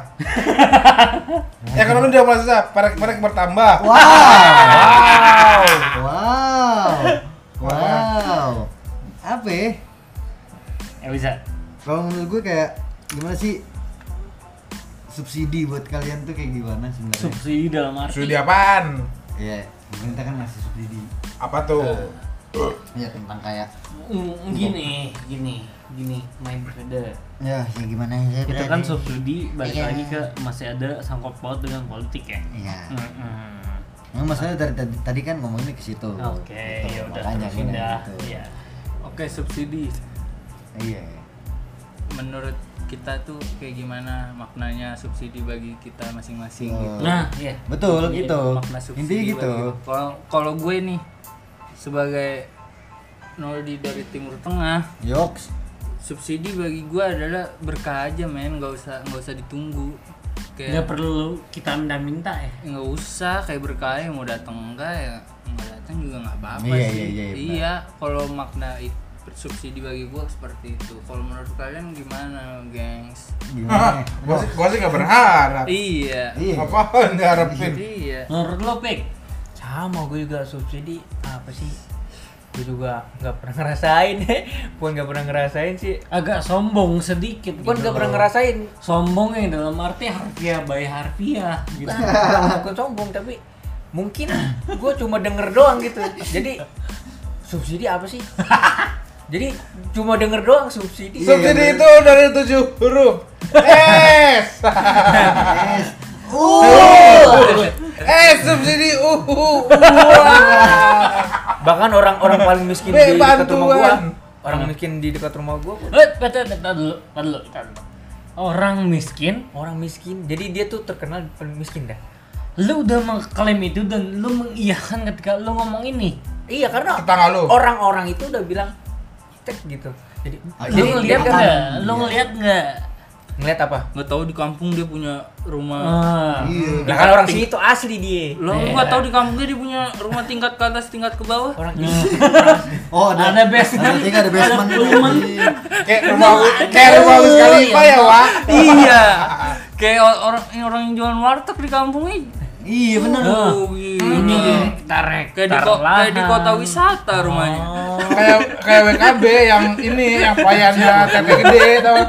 [laughs] Ekonomi udah mulai susah. Perek perek bertambah. Wow. Wow. Wow. Apa ya? Ya bisa. Kalau menurut gue kayak gimana sih subsidi buat kalian tuh kayak gimana sebenarnya? Subsidi dalam arti. Subsidi apaan? Iya, pemerintah kan ngasih subsidi. Apa tuh? Iya tentang kayak Mm, gini, gini, gini, main berbeda. ya ya gimana ya Itu beda kan subsidi balik Iya. lagi ke masih ada sangkut paut dengan politik ya. Iya. Mm-mm. Nah, maksudnya dari tadi, tadi kan ngomongnya ke situ. Oke, Gitu, ya udah udah. gitu. Iya. oke subsidi Iya. menurut kita tuh kayak gimana maknanya subsidi bagi kita masing-masing Oh. gitu Nah, iya. Betul Iya, gitu. makna subsidi Intinya gitu. Kalau kalau gue nih sebagai Noldi dari Timur Tengah, Yoks. subsidi bagi gue adalah berkah aja men, nggak usah nggak usah ditunggu. Nggak Kayak perlu kita minta-minta ya. nggak usah kayak berkah ya mau datang enggak ya nggak datang juga nggak apa-apa Iya, sih. iya, iya, benar. Iya, kalau makna it- subsidi bagi gue seperti itu. Kalau menurut kalian gimana, gengs? Gimana? gua sih gua sih nggak berharap. Iya. Iya. Apaan diharapin? Iya. Menurut lo, Pik? sama gue juga subsidi apa sih gue juga nggak pernah ngerasain [laughs] bukan nggak pernah ngerasain sih Agak sombong sedikit. bukan gitu nggak pernah ngerasain Sombong yang dalam arti harfiah by harfiah gitu. bukan sombong tapi mungkin gue cuma denger doang gitu jadi subsidi apa sih [laughs] jadi cuma denger doang subsidi Subsidi iya, itu dari tujuh huruf. S. Yes. Eh subsidi uh. uh, bahkan orang-orang paling miskin di dekat rumah gua orang miskin di dekat rumah gua Eh, betul dulu, tar dulu, dulu. Orang miskin, orang miskin jadi dia tuh terkenal paling miskin dah lu udah mengklaim itu dan lu mengiyakan ketika lu ngomong ini. iya karena Tetangga lu. orang-orang itu udah bilang tek gitu jadi Lu jadi dia ngeliat kan Iya. ngeliat nggak? ngeliat apa Nggak tahu di kampung dia punya rumah. Ah. Iya. Lah kan orang situ asli dia. Lo Iya. nggak tahu di kampung dia, punya rumah tingkat ke atas, tingkat ke bawah. Orang [laughs] Oh, ada Ada basement. Ada tinggal ada basement. Ada basement. Iya. Kayak rumah kayak rumah Wiz Khalifa ya, Wak. iya. [laughs] Kayak or- orang orang yang jualan warteg di kampungnya. Iya benar. Oh, gitu. Ini tarik Kayak di, kayak di kota wisata rumahnya. Kayak kayak WKB yang ini yang payannya tete gede tau.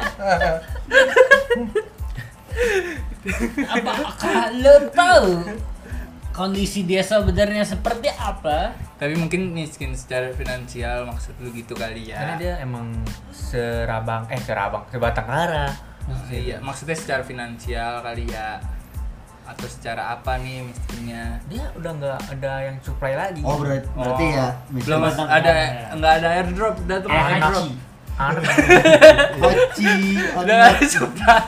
Apakah lu tahu kondisi dia sebenarnya seperti apa? Tapi mungkin miskin secara finansial maksud lu gitu kali karena ya. dia emang serabang eh serabang sebatang kara. Iya, maksudnya secara finansial kali ya. Atau secara apa nih miskinnya? Dia udah nggak ada yang supply lagi. Oh, berarti, berarti Oh. ya Belum ada nggak ada airdrop, udah tuh Eh, airdrop. [laughs] nggak ada supply.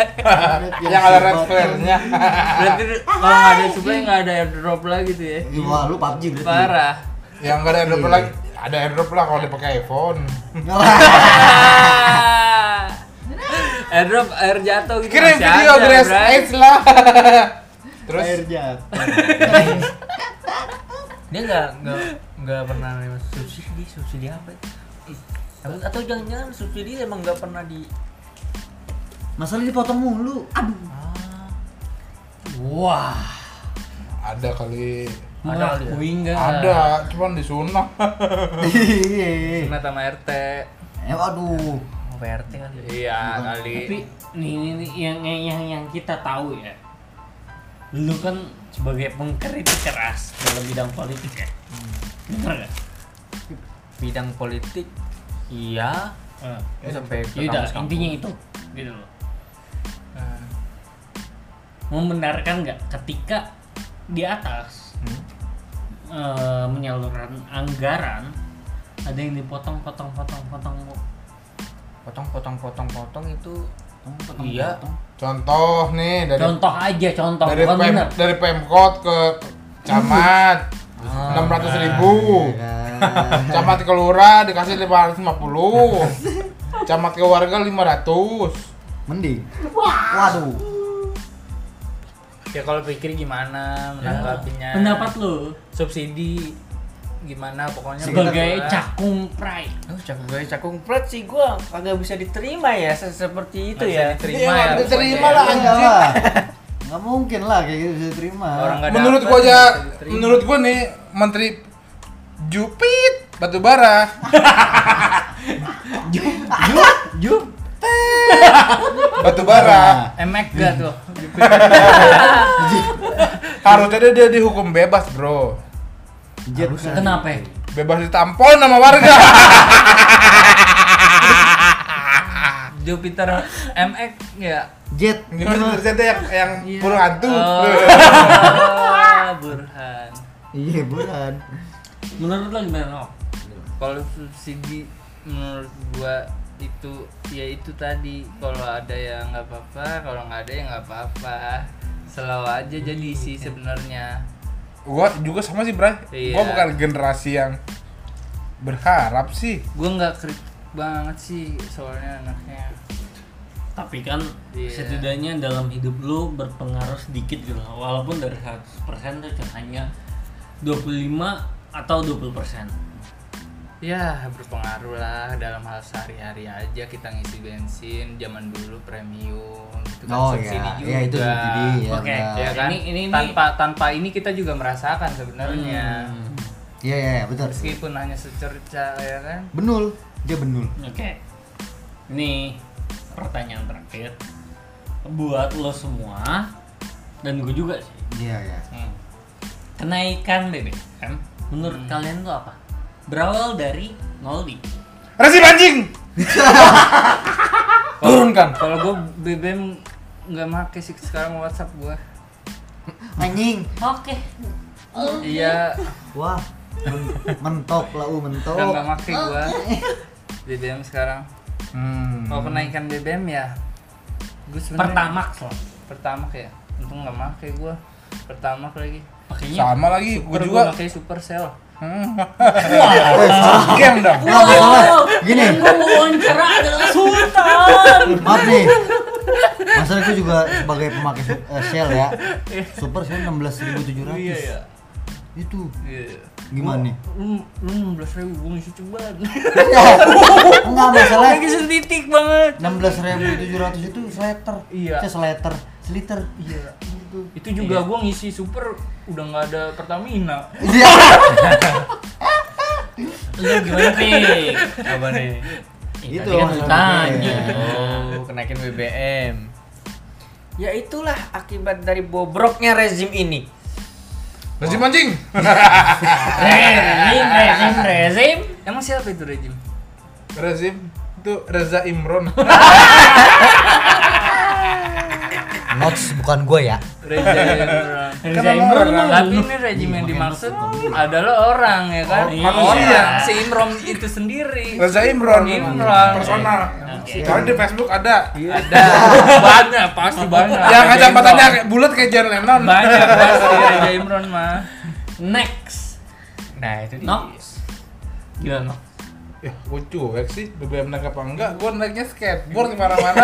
Yang ada red flare-nya. Berarti [laughs] kalau nggak ada supply nggak ada airdrop lagi tuh ya. Wah, lu PUBG berarti. Parah. Yang enggak ada airdrop lagi. Ada airdrop lah kalau dipakai iPhone. [laughs] airdrop air jatuh gitu Kirim video ada, Grace lah. Terus Air jatuh. [laughs] dia nggak nggak nggak pernah nerima subsidi subsidi apa itu? atau, atau jangan-jangan subsidi emang nggak pernah di Masalah dipotong mulu. Aduh. ah, Wah, Ada kali. ada akui nggak? Ada, cuman disunah. [laughs] Iya. Sunat sama RT. Eh waduh. Oh, PRT kan Iya kali. Tapi nih, nih, yang yang yang kita tahu ya. Lu kan sebagai pengkritik keras dalam bidang politik ya. Bener nggak? bidang politik iya Eh, Itu sampai ke Yaudah, intinya itu gitu loh. Nah, Membenarkan nggak ketika di atas Hmm. eh, menyalurkan anggaran ada yang dipotong potong potong potong potong potong potong potong itu potong, Iya. potong. Contoh nih dari contoh aja contoh. dari bukan pem, bener. dari Pemkot ke camat. Enam ratus ribu. Camat ke lurah dikasih lima ratus lima puluh. Camat ke warga lima ratus. Mending. Waduh. ya kalau pikir gimana menanggapinya? pendapat lu? Subsidi gimana pokoknya sebagai cakung pride. Oh cakung gue cakung plat sih gua kagak bisa diterima ya se- seperti itu Nggak ya. bisa diterima Iya, ya nggak diterima lah. Enggak lah. Enggak mungkin lah kayak gitu bisa diterima. orang nggak menurut gua aja nggak menurut gua nih menteri Jupit batubara. [laughs] Jup batubara. Emek gak tuh? [laughs] Harusnya dia dihukum bebas bro Jet. kenapa bebas ditampol sama warga. [laughs] Jupiter MX ya? Jet. gimana? Ternyata yang yang burung hantu oh, Burhan. Iya, bukan. menurut lo gimana Nok? kalau subsidi menurut gua itu ya itu tadi. Kalau ada ya nggak apa-apa kalau nggak ada ya nggak apa-apa. Selalu aja jadi sih sebenarnya gua juga sama sih Bray Iya. gua bukan generasi yang berharap sih gua nggak kritik banget sih soalnya anaknya tapi kan Iya. setidaknya dalam hidup lu berpengaruh sedikit gitu loh. walaupun dari 100% itu hanya 25 atau 20% ya berpengaruh lah dalam hal sehari-hari aja kita ngisi bensin zaman dulu premium itu kan Oh, subsidi iya. juga Iya, itu subsidi, ya, Oke, benar. ya kan Ini- ini- ini- tanpa tanpa ini kita juga merasakan sebenarnya Hmm. Iya, iya, iya, betul. meskipun hanya secerca ya kan Benul. Dia benul. Oke. Ini pertanyaan terakhir buat lo semua dan gue juga sih. Iya, iya. Hmm. Kenaikan BBM menurut kalian tuh apa? Berawal dari Noldi. Resi anjing [laughs] turunkan kalau gue BBM nggak make sih sekarang WhatsApp gue Anjing. Oke. iya Wah. men- mentok lah, uh, mentok. udah nggak make gue BBM sekarang hmm. kalau kenaikan BBM ya gue sebenarnya Pertamax loh. pertama kayak untung nggak make gue pertama lagi Pakainya sama lagi gua Super juga pakai Supercell Game dong. Gini, Yang wawancara adalah Sultan. maaf nih. Masalah gue juga sebagai pemakai eh, Shell ya. Super Shell 16.700. iya ya Itu iya gimana nih? lu lu enam belas ribu gue ngisi cobaan Enggak masalah. lagi setitik banget 16.700 itu seliter. Iya. Seliter, seliter. iya itu. Juga gua ngisi super udah nggak ada Pertamina. Iya. [laughs] Lu gimana, Pik? apa nih? Eh, Itu kan tanya. oh kenaikin BBM ya itulah akibat dari bobroknya rezim ini. Resi anjing. [laughs] Rezim, rezim, rezim. emang siapa itu rejim Rezim itu Reza Imron [laughs] Notes bukan gue ya. Reza Imran Reza Imron mah tapi ini rejim yang dimaksud adalah orang ya kan Oh, manusia. Orang. si Imron itu sendiri Reza Imron Imron. personal Oke. Soalnya di Facebook ada ada banyak pasti banyak yang Imron. kayak bulat kayak John Lennon banyak [laughs] pasti Reza Imron mah Next. nah itu dia Nox. Gimana? Nox? Eh, ya gue cuek sih? BBM naik apa enggak? Gue naiknya skateboard [laughs] ke mana-mana [laughs]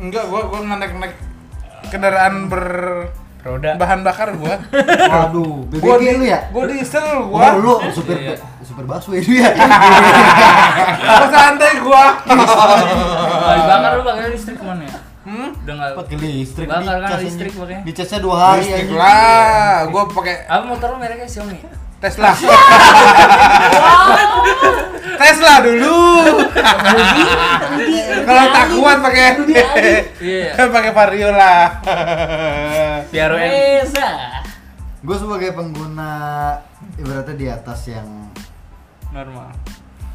enggak gue gue naik naik kendaraan ber roda. bahan bakar gue waduh gue gua di, lu ya? gue diesel oh, gua. oh, lu super iya. super basu itu ya? [laughs] Gua santai gue bahan bakar lu bang. Di udah nggak pakai listrik Bakar kan listrik makanya. dicasnya dua hari Listrik anjing. lah, gua pakai apa motor lu mereknya Xiaomi Tesla. [laughs] Tesla dulu. Kalau tak kuat pakai iya [laughs] pakai Vario lah. Reza. gue sebagai pengguna ibaratnya di atas yang normal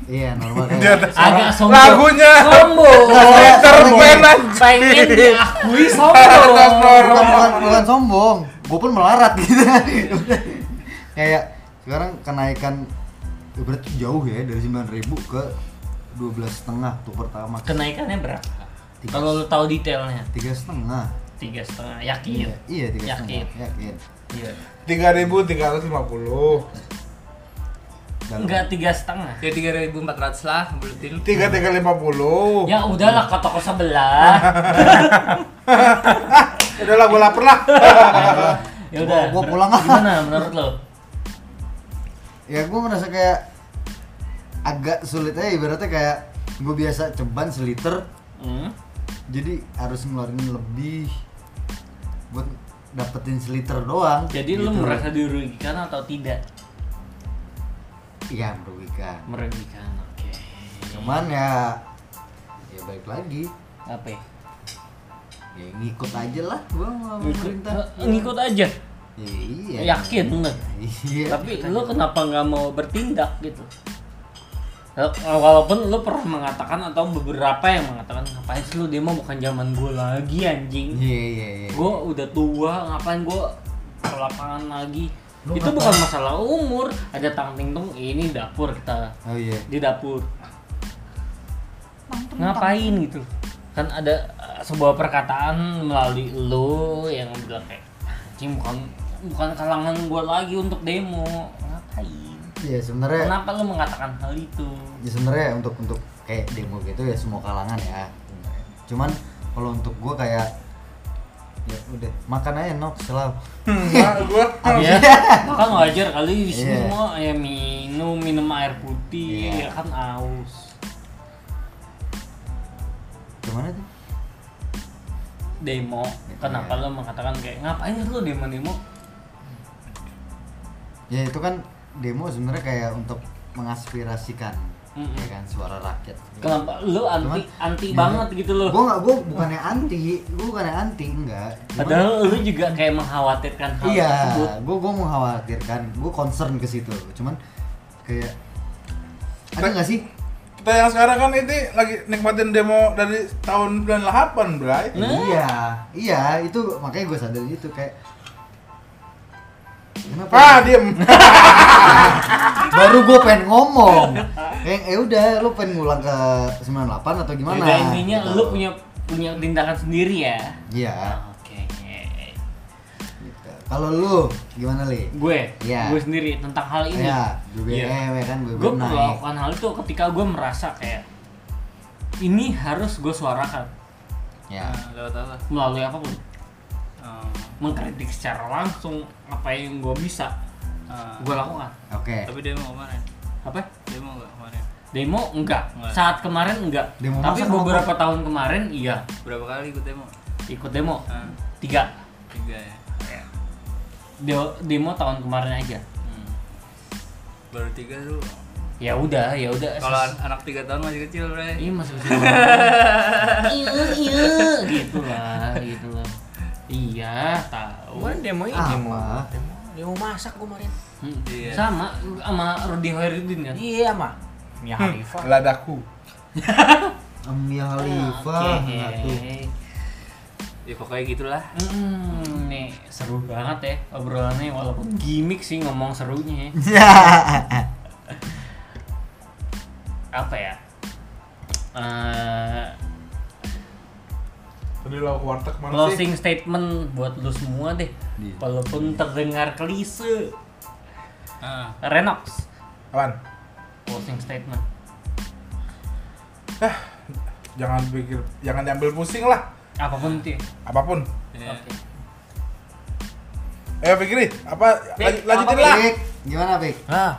iya normal Di kayak atas Agak sombong. Lagunya Sombong. Peter Pengen diakui sombong. bukan, normal. bukan, bukan sombong gue pun melarat gitu [laughs] kayak sekarang kenaikan ibaratnya jauh ya dari 9000 ke 12 setengah tuh pertama Kenaikannya berapa? Tiga. Kalau lu tahu detailnya, tiga setengah tiga setengah. Yakin? iya iya tiga Yakin. setengah yakin Iya. Tiga ribu tiga ratus lima puluh. Enggak tiga setengah. ya 3400 lah buletin Tiga tiga lima puluh. Ya udahlah ke toko sebelah. [laughs] Udahlah gue lapar lah. [laughs] ya udah. Gua- gua pulang ah. Gimana menurut lo? ya gue merasa kayak agak sulit aja ibaratnya kayak gue biasa ceban seliter Hmm? jadi harus ngeluarin lebih buat dapetin seliter doang Jadi lu Gitu. merasa dirugikan atau tidak? Iya merugikan Merugikan. Oke. cuman ya ya baik lagi Apa? ya? ya ngikut aja lah gua Ngikut, pemerintah eh, ngikut aja. ya, iya Yakin lu? iya Tapi lu kenapa nggak mau bertindak gitu? Walaupun lu pernah mengatakan atau beberapa yang mengatakan ngapain sih lu demo bukan zaman gue lagi anjing. iya iya iya gue udah tua ngapain gue ke lapangan lagi Lu itu bukan masalah umur ada tang ting tung ini dapur kita. Oh iya. Di dapur. Ngapain gitu? Kan ada sebuah perkataan melalui lo yang bilang kayak anjing bukan bukan kalangan gue lagi untuk demo. Ngapain? Iya sebenarnya kenapa lu mengatakan hal itu? Ya sebenarnya untuk untuk kayak demo gitu ya semua kalangan ya. Cuman kalau untuk gua kayak ya udah. Makan aja nok selalu Nah, gue ya kan wajar kali di sini Iya. semua ya minum minum air putih Iya. ya kan aus. Gimana tuh? Demo. Kenapa lo mengatakan kayak ngapain sih lo demo demo ya itu kan demo sebenarnya kayak untuk mengaspirasikan Mm-mm. ya kan suara rakyat kenapa lo anti Cuman- anti Ya. banget gitu lo gua nggak gua bukannya anti gua bukannya anti enggak Cuman- padahal lo juga kayak mengkhawatirkan hal iya tersebut gua gua mengkhawatirkan gua concern ke situ cuman kayak ada nggak sih kita yang sekarang kan ini lagi nikmatin demo dari tahun 98 bray. Nah. iya iya itu makanya gue sadar itu kayak kenapa? Ah [laughs] diem. baru gue pengen ngomong. Kayak eh udah lu pengen ngulang ke 98 atau gimana? Yaudah, intinya Gitu. lo punya punya tindakan sendiri ya? Iya. Oke gitu. kalau lu gimana li? Gue? Iya. gue sendiri tentang hal ini. Iya, BBM ya kan BBM gue naik. melakukan hal itu ketika gue merasa kayak ini harus gue suarakan. Ya. Nah, lewat apa? Melalui apa pun Oh, mengkritik secara langsung apa yang gue bisa. Ah. gue lakukan. Oke. tapi demo kemarin. Apa? Demo nggak kemarin? Demo? Enggak. Enggak. saat kemarin enggak. Demo tapi beberapa tahun kemarin iya. Berapa kali ikut demo? Ikut demo? Ah, tiga. Tiga ya? De- demo tahun kemarin aja. Hmm. baru tiga tuh. Ya udah ya udah. Kalau an- anak tiga tahun masih kecil bre. Iya masih kecil. [laughs] Iya iya gitu lah gitu lah iya tahu Kemarin demo ini Apa? demo. Demo, demo masak kemarin. Hmm, Iya. sama sama Rudi Hoirudin kan Iya, mah. [laughs] Mia Khalifa. Ladaku. Amia Khalifa Oke. satu. ya pokoknya gitulah Hmm, nih seru banget ya obrolannya walaupun gimmick sih ngomong serunya ya. [laughs] Apa ya Eh, Tadi lo ke warteg mana sih? closing statement buat lu semua deh Iya. walaupun terdengar klise ah. Renox Apaan? closing statement Jangan pikir, jangan diambil pusing lah. apa pun itu ya. Apa pun. Iya. Oke. Eh pikirin, apa? Lanj- lanjutin Apa, lah. Gimana, Pik? Nah,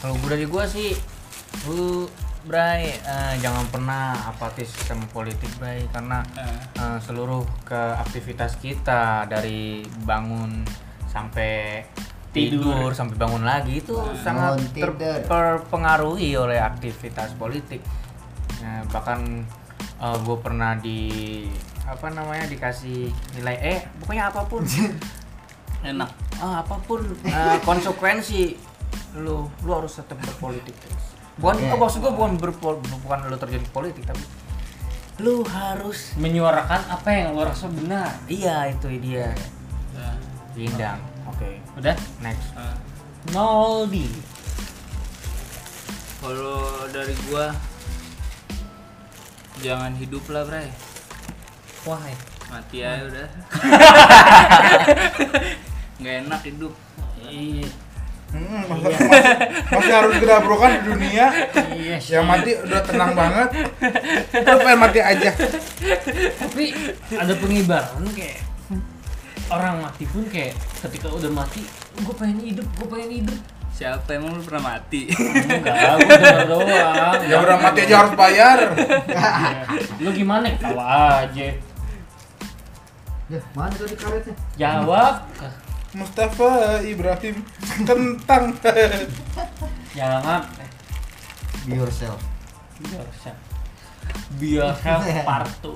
kalau gue dari gue sih, lu Bray, eh, jangan pernah apatis sama politik, Bray, karena eh, seluruh ke aktivitas kita dari bangun sampai tidur, sampai bangun lagi itu sangat bangun tidur. terpengaruhi oleh aktivitas politik. Nah, bahkan gue pernah di apa namanya dikasih nilai E, pokoknya apa pun. [laughs] Enak. Ah, apa pun eh, konsekuensi lu lu harus tetap berpolitik bukan Oke. oh, maksud gua bukan berpol bukan lu terjun politik tapi lu harus menyuarakan apa yang lo rasa benar. Iya itu dia. Nah, Lindang oke. Udah? Next. Nah. Noldi kalau dari gua jangan hidup lah bray why? Mati aja udah. [laughs] Nggak enak hidup. Iya Hmm, masa- masih, [laughs] masih harus gedabrokan di dunia. Iya sih. yang mati udah tenang banget. Lu pengen mati aja. Tapi ada pengibaran kayak orang mati pun kayak ketika udah mati gue pengen hidup gue pengen hidup. Siapa emang lu pernah mati? Enggak gue denger doang. Ya udah mati aja harus bayar. Lu gimana? Ketawa aja. Ya, mana tadi karetnya? jawab Mustafa Ibrahim kentang. [laughs] Jangan eh, Be yourself. biasa biasa partu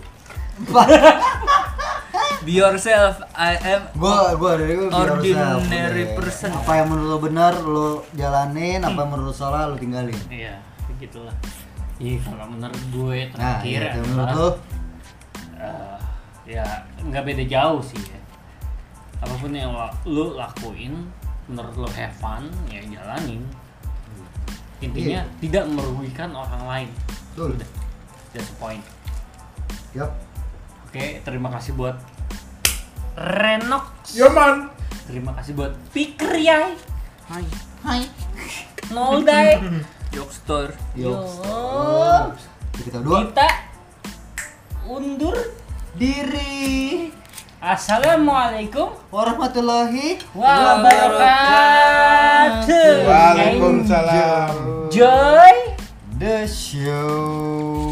be yourself I am Gua gua dari gua be yourself, Ordinary udah. person. Apa yang menurut lo benar lo jalanin, apa yang menurut lo salah lo tinggalin. iya begitulah. Ih, kalau menurut gue Nah, terakhir iya, menurut adalah, lo? eh, ya nggak beda jauh sih ya apa pun yang lo, lu lakuin menurut lo have fun ya jalanin intinya tidak merugikan orang lain Betul. udah that's the point Yap. oke terima kasih buat Renox Yaman terima kasih buat Pikir Yai hai hai [laughs] Noldai Jokstore Yo. Yo. Kita berdua. kita undur Diri. Assalamualaikum warahmatullahi wabarakatuh. Waalaikumsalam. Joy the show.